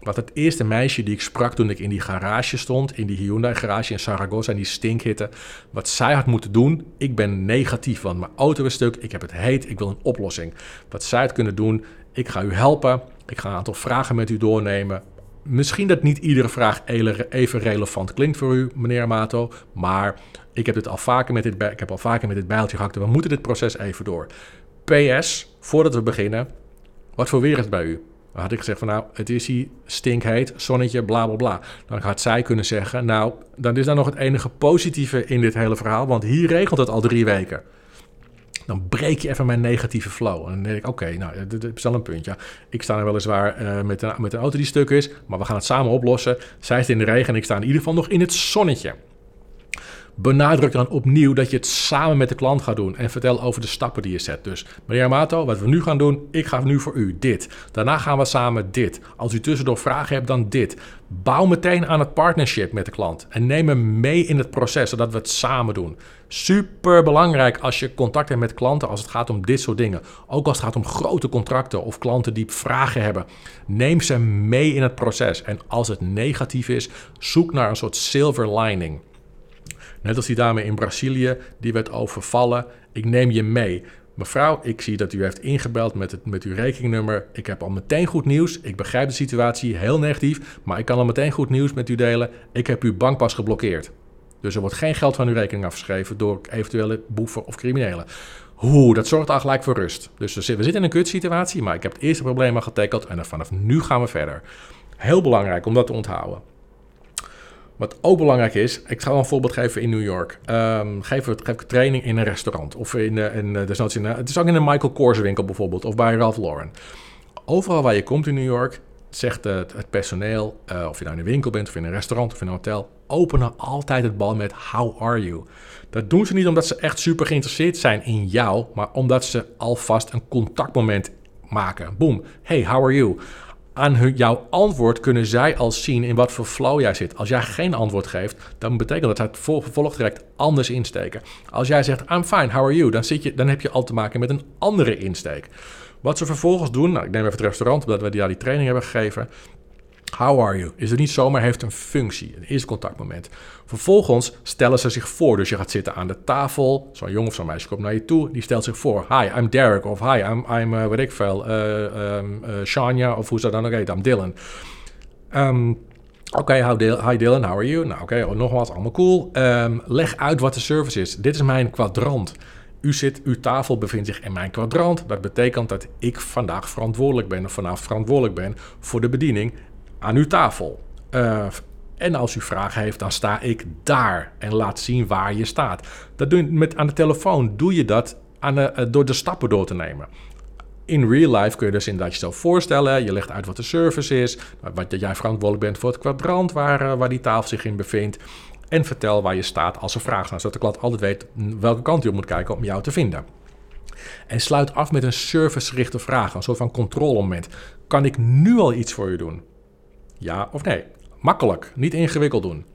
Wat het eerste meisje die ik sprak toen ik in die garage stond, in die Hyundai-garage in Saragossa, en die stinkhitte, wat zij had moeten doen, ik ben negatief, want mijn auto is stuk, ik heb het heet, ik wil een oplossing. Wat zij had kunnen doen, ik ga u helpen, ik ga een aantal vragen met u doornemen, Misschien dat niet iedere vraag even relevant klinkt voor u, meneer Amato, maar ik heb, dit al vaker met dit, ik heb al vaker met dit bijltje gehakt we moeten dit proces even door. PS, voordat we beginnen, wat voor weer is het bij u? Dan had ik gezegd van nou, het is hier stinkheet, zonnetje, bla bla bla. Dan had zij kunnen zeggen, nou, dan is daar nog het enige positieve in dit hele verhaal, want hier regelt het al drie weken dan breek je even mijn negatieve flow. En dan denk ik, oké, nou, dat is wel een puntje. Ik sta er weliswaar uh, met, een, met een auto die stuk is, maar we gaan het samen oplossen. Zij is in de regen en ik sta in ieder geval nog in het zonnetje. Benadruk dan opnieuw dat je het samen met de klant gaat doen en vertel over de stappen die je zet. Dus meneer Amato, wat we nu gaan doen, ik ga nu voor u dit. Daarna gaan we samen dit. Als u tussendoor vragen hebt, dan dit. Bouw meteen aan het partnership met de klant en neem hem mee in het proces, zodat we het samen doen. Super belangrijk als je contact hebt met klanten als het gaat om dit soort dingen. Ook als het gaat om grote contracten of klanten die vragen hebben. Neem ze mee in het proces. En als het negatief is, zoek naar een soort silver lining. Net als die dame in Brazilië, die werd overvallen. Ik neem je mee. Mevrouw, ik zie dat u heeft ingebeld met, het, met uw rekeningnummer. Ik heb al meteen goed nieuws. Ik begrijp de situatie heel negatief, maar ik kan al meteen goed nieuws met u delen. Ik heb uw bankpas geblokkeerd. Dus er wordt geen geld van uw rekening afgeschreven door eventuele boeven of criminelen. Oeh, dat zorgt al gelijk voor rust. Dus we zitten in een kutsituatie, maar ik heb het eerste probleem al getekeld en vanaf nu gaan we verder. Heel belangrijk om dat te onthouden. Wat ook belangrijk is, ik zal een voorbeeld geven in New York. Um, geef, geef ik training in een restaurant. Of in, uh, in, uh, in uh, het is ook in een Michael Kors winkel bijvoorbeeld. Of bij Ralph Lauren. Overal waar je komt in New York, zegt het, het personeel, of je nou in een winkel bent, of in een restaurant, of in een hotel, openen altijd het bal met How are you? Dat doen ze niet omdat ze echt super geïnteresseerd zijn in jou, maar omdat ze alvast een contactmoment maken. Boom, hey, how are you? Aan jouw antwoord kunnen zij al zien in wat voor flow jij zit. Als jij geen antwoord geeft, dan betekent dat het vervolg direct anders insteken. Als jij zegt, I'm fine, how are you? Dan, zit je, dan heb je al te maken met een andere insteek. Wat ze vervolgens doen, nou, ik neem even het restaurant, omdat we die, die training hebben gegeven. How are you? Is het niet zomaar heeft een functie, een eerste contactmoment. Vervolgens stellen ze zich voor. Dus je gaat zitten aan de tafel. Zo'n jongen of zo'n meisje komt naar je toe. Die stelt zich voor. Hi, I'm Derek. Of hi, I'm, I'm uh, weet ik veel, uh, Shania. Of hoe ze dan ook heet. I'm Dylan. Um, Oké, okay, hi Dylan, how are you? Nou oké, okay, nogmaals, allemaal cool. Um, leg uit wat de service is. Dit is mijn kwadrant. U zit, uw tafel bevindt zich in mijn kwadrant. Dat betekent dat ik vandaag verantwoordelijk ben of vanavond verantwoordelijk ben voor de bediening aan uw tafel. Uh, en als u vragen heeft, dan sta ik daar en laat zien waar je staat. Dat doe je met, aan de telefoon doe je dat aan de, uh, door de stappen door te nemen. In real life kun je dus inderdaad jezelf voorstellen. Je legt uit wat de service is. Wat jij verantwoordelijk bent voor het kwadrant waar, uh, waar die tafel zich in bevindt. En vertel waar je staat als er vragen zijn. Zodat de klant altijd weet welke kant hij op moet kijken om jou te vinden. En sluit af met een servicegerichte vraag. Een soort van controlemoment. Kan ik nu al iets voor u doen? Ja of nee? Makkelijk, niet ingewikkeld doen.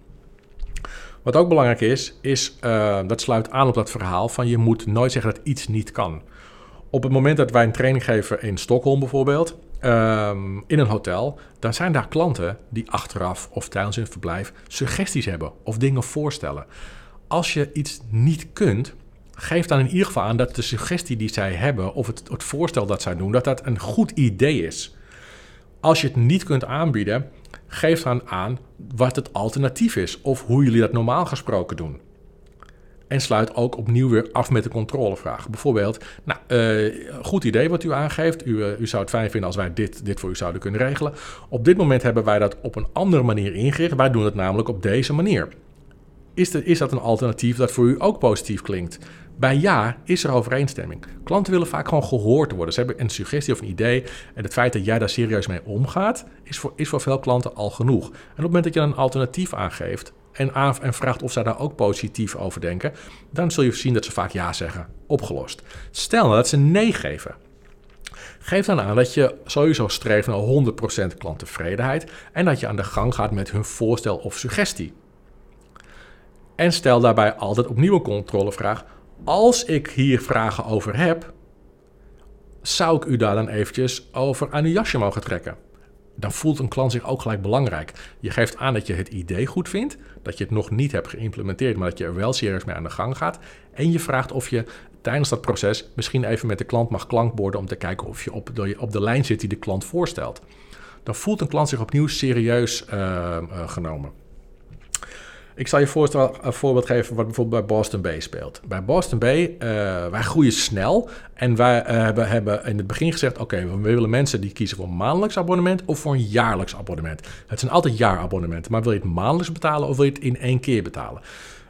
Wat ook belangrijk is, is uh, dat sluit aan op dat verhaal van je moet nooit zeggen dat iets niet kan. Op het moment dat wij een training geven in Stockholm bijvoorbeeld, um, in een hotel, dan zijn daar klanten die achteraf of tijdens hun verblijf suggesties hebben of dingen voorstellen. Als je iets niet kunt, geef dan in ieder geval aan dat de suggestie die zij hebben of het, het voorstel dat zij doen, dat dat een goed idee is. Als je het niet kunt aanbieden, geef dan aan wat het alternatief is of hoe jullie dat normaal gesproken doen. En sluit ook opnieuw weer af met de controlevraag. Bijvoorbeeld, nou, uh, goed idee wat u aangeeft. U, uh, u zou het fijn vinden als wij dit, dit voor u zouden kunnen regelen. Op dit moment hebben wij dat op een andere manier ingericht. Wij doen het namelijk op deze manier. Is, is dat een alternatief dat voor u ook positief klinkt? Bij ja is er overeenstemming. Klanten willen vaak gewoon gehoord worden. Ze hebben een suggestie of een idee. En het feit dat jij daar serieus mee omgaat, is voor, is voor veel klanten al genoeg. En op het moment dat je een alternatief aangeeft en, en vraagt of zij daar ook positief over denken, dan zul je zien dat ze vaak ja zeggen. Opgelost. Stel nou dat ze nee geven. Geef dan aan dat je sowieso streeft naar 100% klanttevredenheid en dat je aan de gang gaat met hun voorstel of suggestie. En stel daarbij altijd opnieuw een controlevraag als ik hier vragen over heb, zou ik u daar dan eventjes over aan uw jasje mogen trekken? Dan voelt een klant zich ook gelijk belangrijk. Je geeft aan dat je het idee goed vindt, dat je het nog niet hebt geïmplementeerd, maar dat je er wel serieus mee aan de gang gaat. En je vraagt of je tijdens dat proces misschien even met de klant mag klankborden om te kijken of je op de, op de lijn zit die de klant voorstelt. Dan voelt een klant zich opnieuw serieus uh, uh, genomen. Ik zal je voorstel, een voorbeeld geven wat bijvoorbeeld bij Boston Bay speelt. Bij Boston Bay, uh, wij groeien snel. En wij uh, hebben, hebben in het begin gezegd, oké, we willen mensen die kiezen voor een maandelijks abonnement of voor een jaarlijks abonnement. Het zijn altijd jaarabonnementen, maar wil je het maandelijks betalen of wil je het in één keer betalen?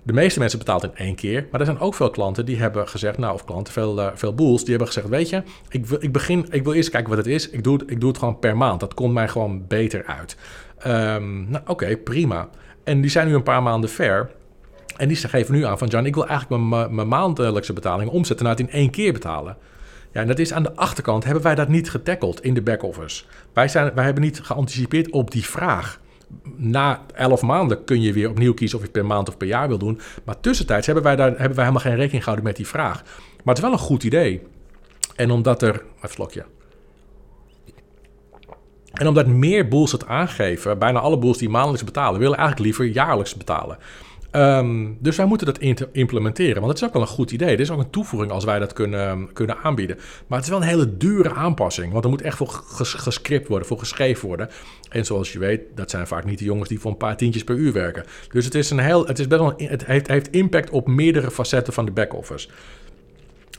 De meeste mensen betalen in één keer, maar er zijn ook veel klanten die hebben gezegd, nou, of klanten, veel, veel boels, die hebben gezegd, weet je, ik wil, ik begin, ik wil eerst kijken wat het is. Ik doe het, ik doe het gewoon per maand. Dat komt mij gewoon beter uit. Um, nou, oké, prima. En die zijn nu een paar maanden ver. En die geven nu aan van, John, ik wil eigenlijk mijn, maandelijkse betaling omzetten naar het in één keer betalen. Ja, en dat is aan de achterkant, hebben wij dat niet getackeld in de back-office. Wij, zijn, wij hebben niet geanticipeerd op die vraag. Na elf maanden kun je weer opnieuw kiezen of je het per maand of per jaar wil doen. Maar tussentijds hebben wij, daar, hebben wij helemaal geen rekening gehouden met die vraag. Maar het is wel een goed idee. En omdat er... Even slokje. En omdat meer boels het aangeven, bijna alle boels die maandelijks betalen, willen eigenlijk liever jaarlijks betalen. Ehm, dus wij moeten dat implementeren. Want het is ook wel een goed idee. Dit is ook een toevoeging als wij dat kunnen, kunnen aanbieden. Maar het is wel een hele dure aanpassing. Want er moet echt voor gescript worden, voor geschreven worden. En zoals je weet, dat zijn vaak niet de jongens die voor een paar tientjes per uur werken. Dus het is, een heel, het is best wel, het heeft, heeft impact op meerdere facetten van de back-office.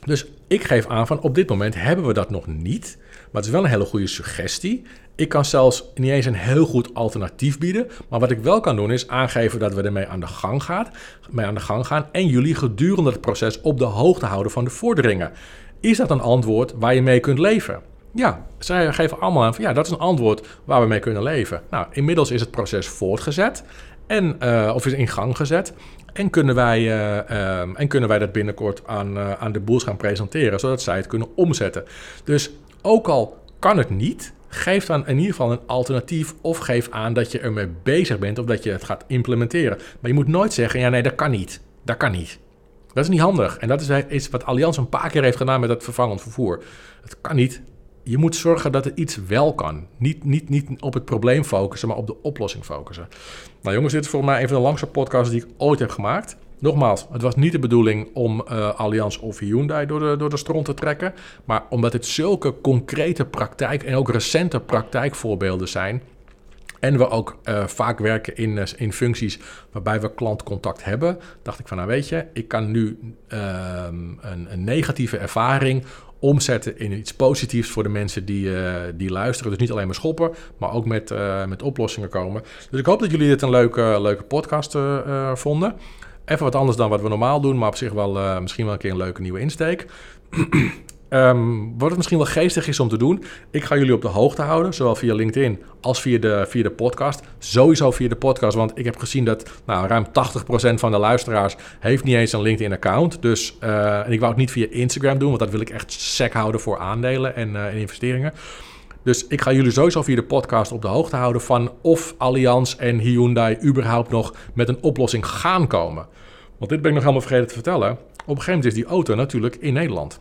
Dus ik geef aan van op dit moment hebben we dat nog niet. Maar het is wel een hele goede suggestie. Ik kan zelfs niet eens een heel goed alternatief bieden. Maar wat ik wel kan doen is aangeven dat we ermee aan de gang, gaat, mee aan de gang gaan. En jullie gedurende het proces op de hoogte houden van de vorderingen. Is dat een antwoord waar je mee kunt leven? Ja, zij geven allemaal aan van ja, dat is een antwoord waar we mee kunnen leven. Nou, inmiddels is het proces voortgezet. En, uh, of is in gang gezet. En kunnen wij, uh, um, en kunnen wij dat binnenkort aan, uh, aan de boels gaan presenteren, zodat zij het kunnen omzetten. Dus ook al kan het niet, geef dan in ieder geval een alternatief of geef aan dat je ermee bezig bent of dat je het gaat implementeren. Maar je moet nooit zeggen, ja nee, dat kan niet. Dat kan niet. Dat is niet handig. En dat is iets wat Allianz een paar keer heeft gedaan met dat vervangend vervoer. Het kan niet. Je moet zorgen dat het iets wel kan. Niet, niet, niet op het probleem focussen, maar op de oplossing focussen. Nou jongens, dit is volgens mij een van de langste podcasts die ik ooit heb gemaakt. Nogmaals, het was niet de bedoeling om uh, Allianz of Hyundai door de, door de stront te trekken. Maar omdat het zulke concrete praktijk en ook recente praktijkvoorbeelden zijn. En we ook uh, vaak werken in, uh, in functies waarbij we klantcontact hebben. Dacht ik van nou weet je, ik kan nu ehm, een, een negatieve ervaring omzetten in iets positiefs voor de mensen die, die luisteren. Dus niet alleen maar schoppen, maar ook met, met oplossingen komen. Dus ik hoop dat jullie dit een leuke, leuke podcast vonden. Even wat anders dan wat we normaal doen, maar op zich wel uh, misschien wel een keer een leuke nieuwe insteek. um, wat het misschien wel geestig is om te doen, ik ga jullie op de hoogte houden, zowel via LinkedIn als via de, via de podcast. Sowieso via de podcast, want ik heb gezien dat nou, ruim 80% van de luisteraars heeft niet eens een LinkedIn-account. Dus, uh, en ik wou het niet via Instagram doen, want dat wil ik echt sec houden voor aandelen en, uh, en investeringen. Dus ik ga jullie sowieso via de podcast op de hoogte houden van of Allianz en Hyundai überhaupt nog met een oplossing gaan komen. Want dit ben ik nog helemaal vergeten te vertellen. Op een gegeven moment is die auto natuurlijk in Nederland.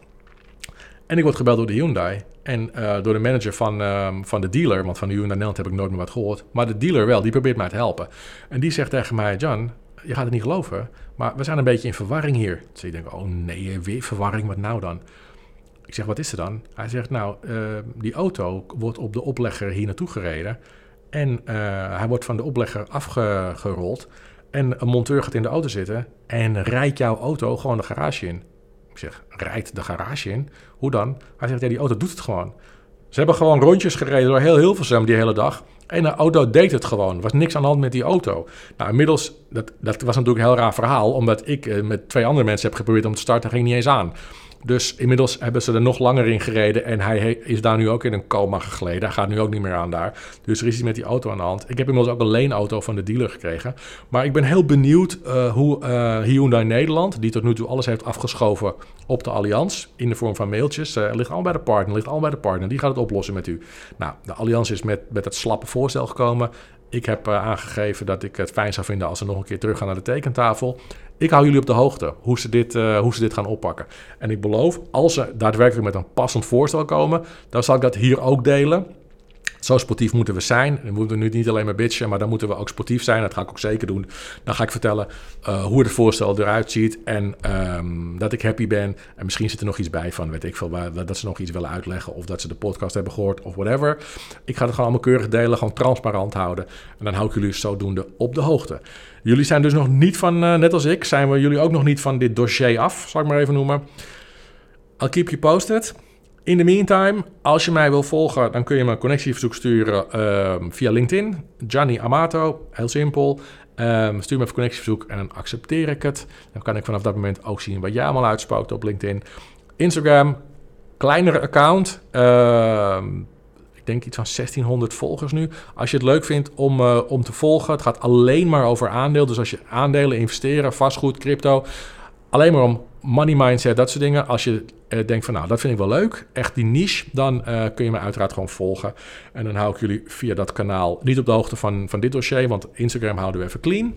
En ik word gebeld door de Hyundai en uh, door de manager van, uh, van de dealer, want van de Hyundai Nederland heb ik nooit meer wat gehoord. Maar de dealer wel, die probeert mij te helpen. En die zegt tegen mij, Jan, je gaat het niet geloven, maar we zijn een beetje in verwarring hier. Dus ik denk, oh nee, weer verwarring, wat nou dan? Ik zeg, wat is er dan? Hij zegt, nou, uh, die auto wordt op de oplegger hier naartoe gereden. En uh, hij wordt van de oplegger afgerold. En een monteur gaat in de auto zitten en rijdt jouw auto gewoon de garage in. Ik zeg, rijdt de garage in? Hoe dan? Hij zegt, ja, die auto doet het gewoon. Ze hebben gewoon rondjes gereden door heel Hilversum die hele dag. En de auto deed het gewoon. Er was niks aan de hand met die auto. Nou, inmiddels, dat, dat was natuurlijk een heel raar verhaal. Omdat ik uh, met twee andere mensen heb geprobeerd om te starten, ging niet eens aan. Dus inmiddels hebben ze er nog langer in gereden. En hij is daar nu ook in een coma gegleden. Hij gaat nu ook niet meer aan daar. Dus er is iets met die auto aan de hand. Ik heb inmiddels ook een leenauto van de dealer gekregen. Maar ik ben heel benieuwd uh, hoe uh, Hyundai Nederland, die tot nu toe alles heeft afgeschoven op de Allianz. In de vorm van mailtjes. Uh, ligt al bij de partner, ligt al bij de partner. Die gaat het oplossen met u. Nou, de Allianz is met, met het slappe voorstel gekomen. Ik heb uh, aangegeven dat ik het fijn zou vinden als ze nog een keer terug gaan naar de tekentafel. Ik hou jullie op de hoogte hoe ze, dit, uh, hoe ze dit gaan oppakken. En ik beloof, als ze daadwerkelijk met een passend voorstel komen, dan zal ik dat hier ook delen. Zo sportief moeten we zijn. We moeten nu niet alleen maar bitchen, maar dan moeten we ook sportief zijn. Dat ga ik ook zeker doen. Dan ga ik vertellen uh, hoe het voorstel eruit ziet en um, dat ik happy ben. En misschien zit er nog iets bij van, weet ik veel, waar, dat ze nog iets willen uitleggen of dat ze de podcast hebben gehoord of whatever. Ik ga het gewoon allemaal keurig delen, gewoon transparant houden. En dan hou ik jullie zodoende op de hoogte. Jullie zijn dus nog niet van, uh, net als ik, zijn we jullie ook nog niet van dit dossier af, zal ik maar even noemen. I'll keep you posted. In the meantime, als je mij wil volgen, dan kun je me een connectieverzoek sturen uh, via LinkedIn. Gianni Amato, heel simpel. Um, stuur me een connectieverzoek en dan accepteer ik het. Dan kan ik vanaf dat moment ook zien wat jij allemaal uitspookt op LinkedIn. Instagram, kleinere account. Uh, ik denk iets van 1600 volgers nu. Als je het leuk vindt om, uh, om te volgen, het gaat alleen maar over aandeel. Dus als je aandelen, investeren, vastgoed, crypto, alleen maar om money mindset, dat soort dingen. Als je uh, denkt van nou, dat vind ik wel leuk, echt die niche, dan uh, kun je me uiteraard gewoon volgen. En dan hou ik jullie via dat kanaal niet op de hoogte van, van dit dossier, want Instagram houden we even clean.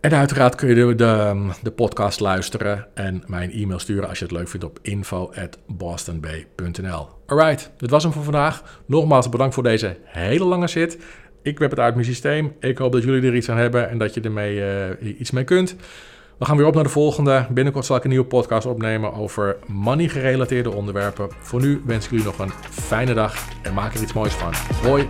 En uiteraard kun je de, de, de, podcast luisteren en mijn e-mail sturen als je het leuk vindt op info.bostonbay.nl. Alright, dit was hem voor vandaag. Nogmaals bedankt voor deze hele lange zit. Ik heb het uit mijn systeem. Ik hoop dat jullie er iets aan hebben en dat je ermee uh, iets mee kunt. We gaan weer op naar de volgende. Binnenkort zal ik een nieuwe podcast opnemen over money-gerelateerde onderwerpen. Voor nu wens ik jullie nog een fijne dag en maak er iets moois van. Hoi!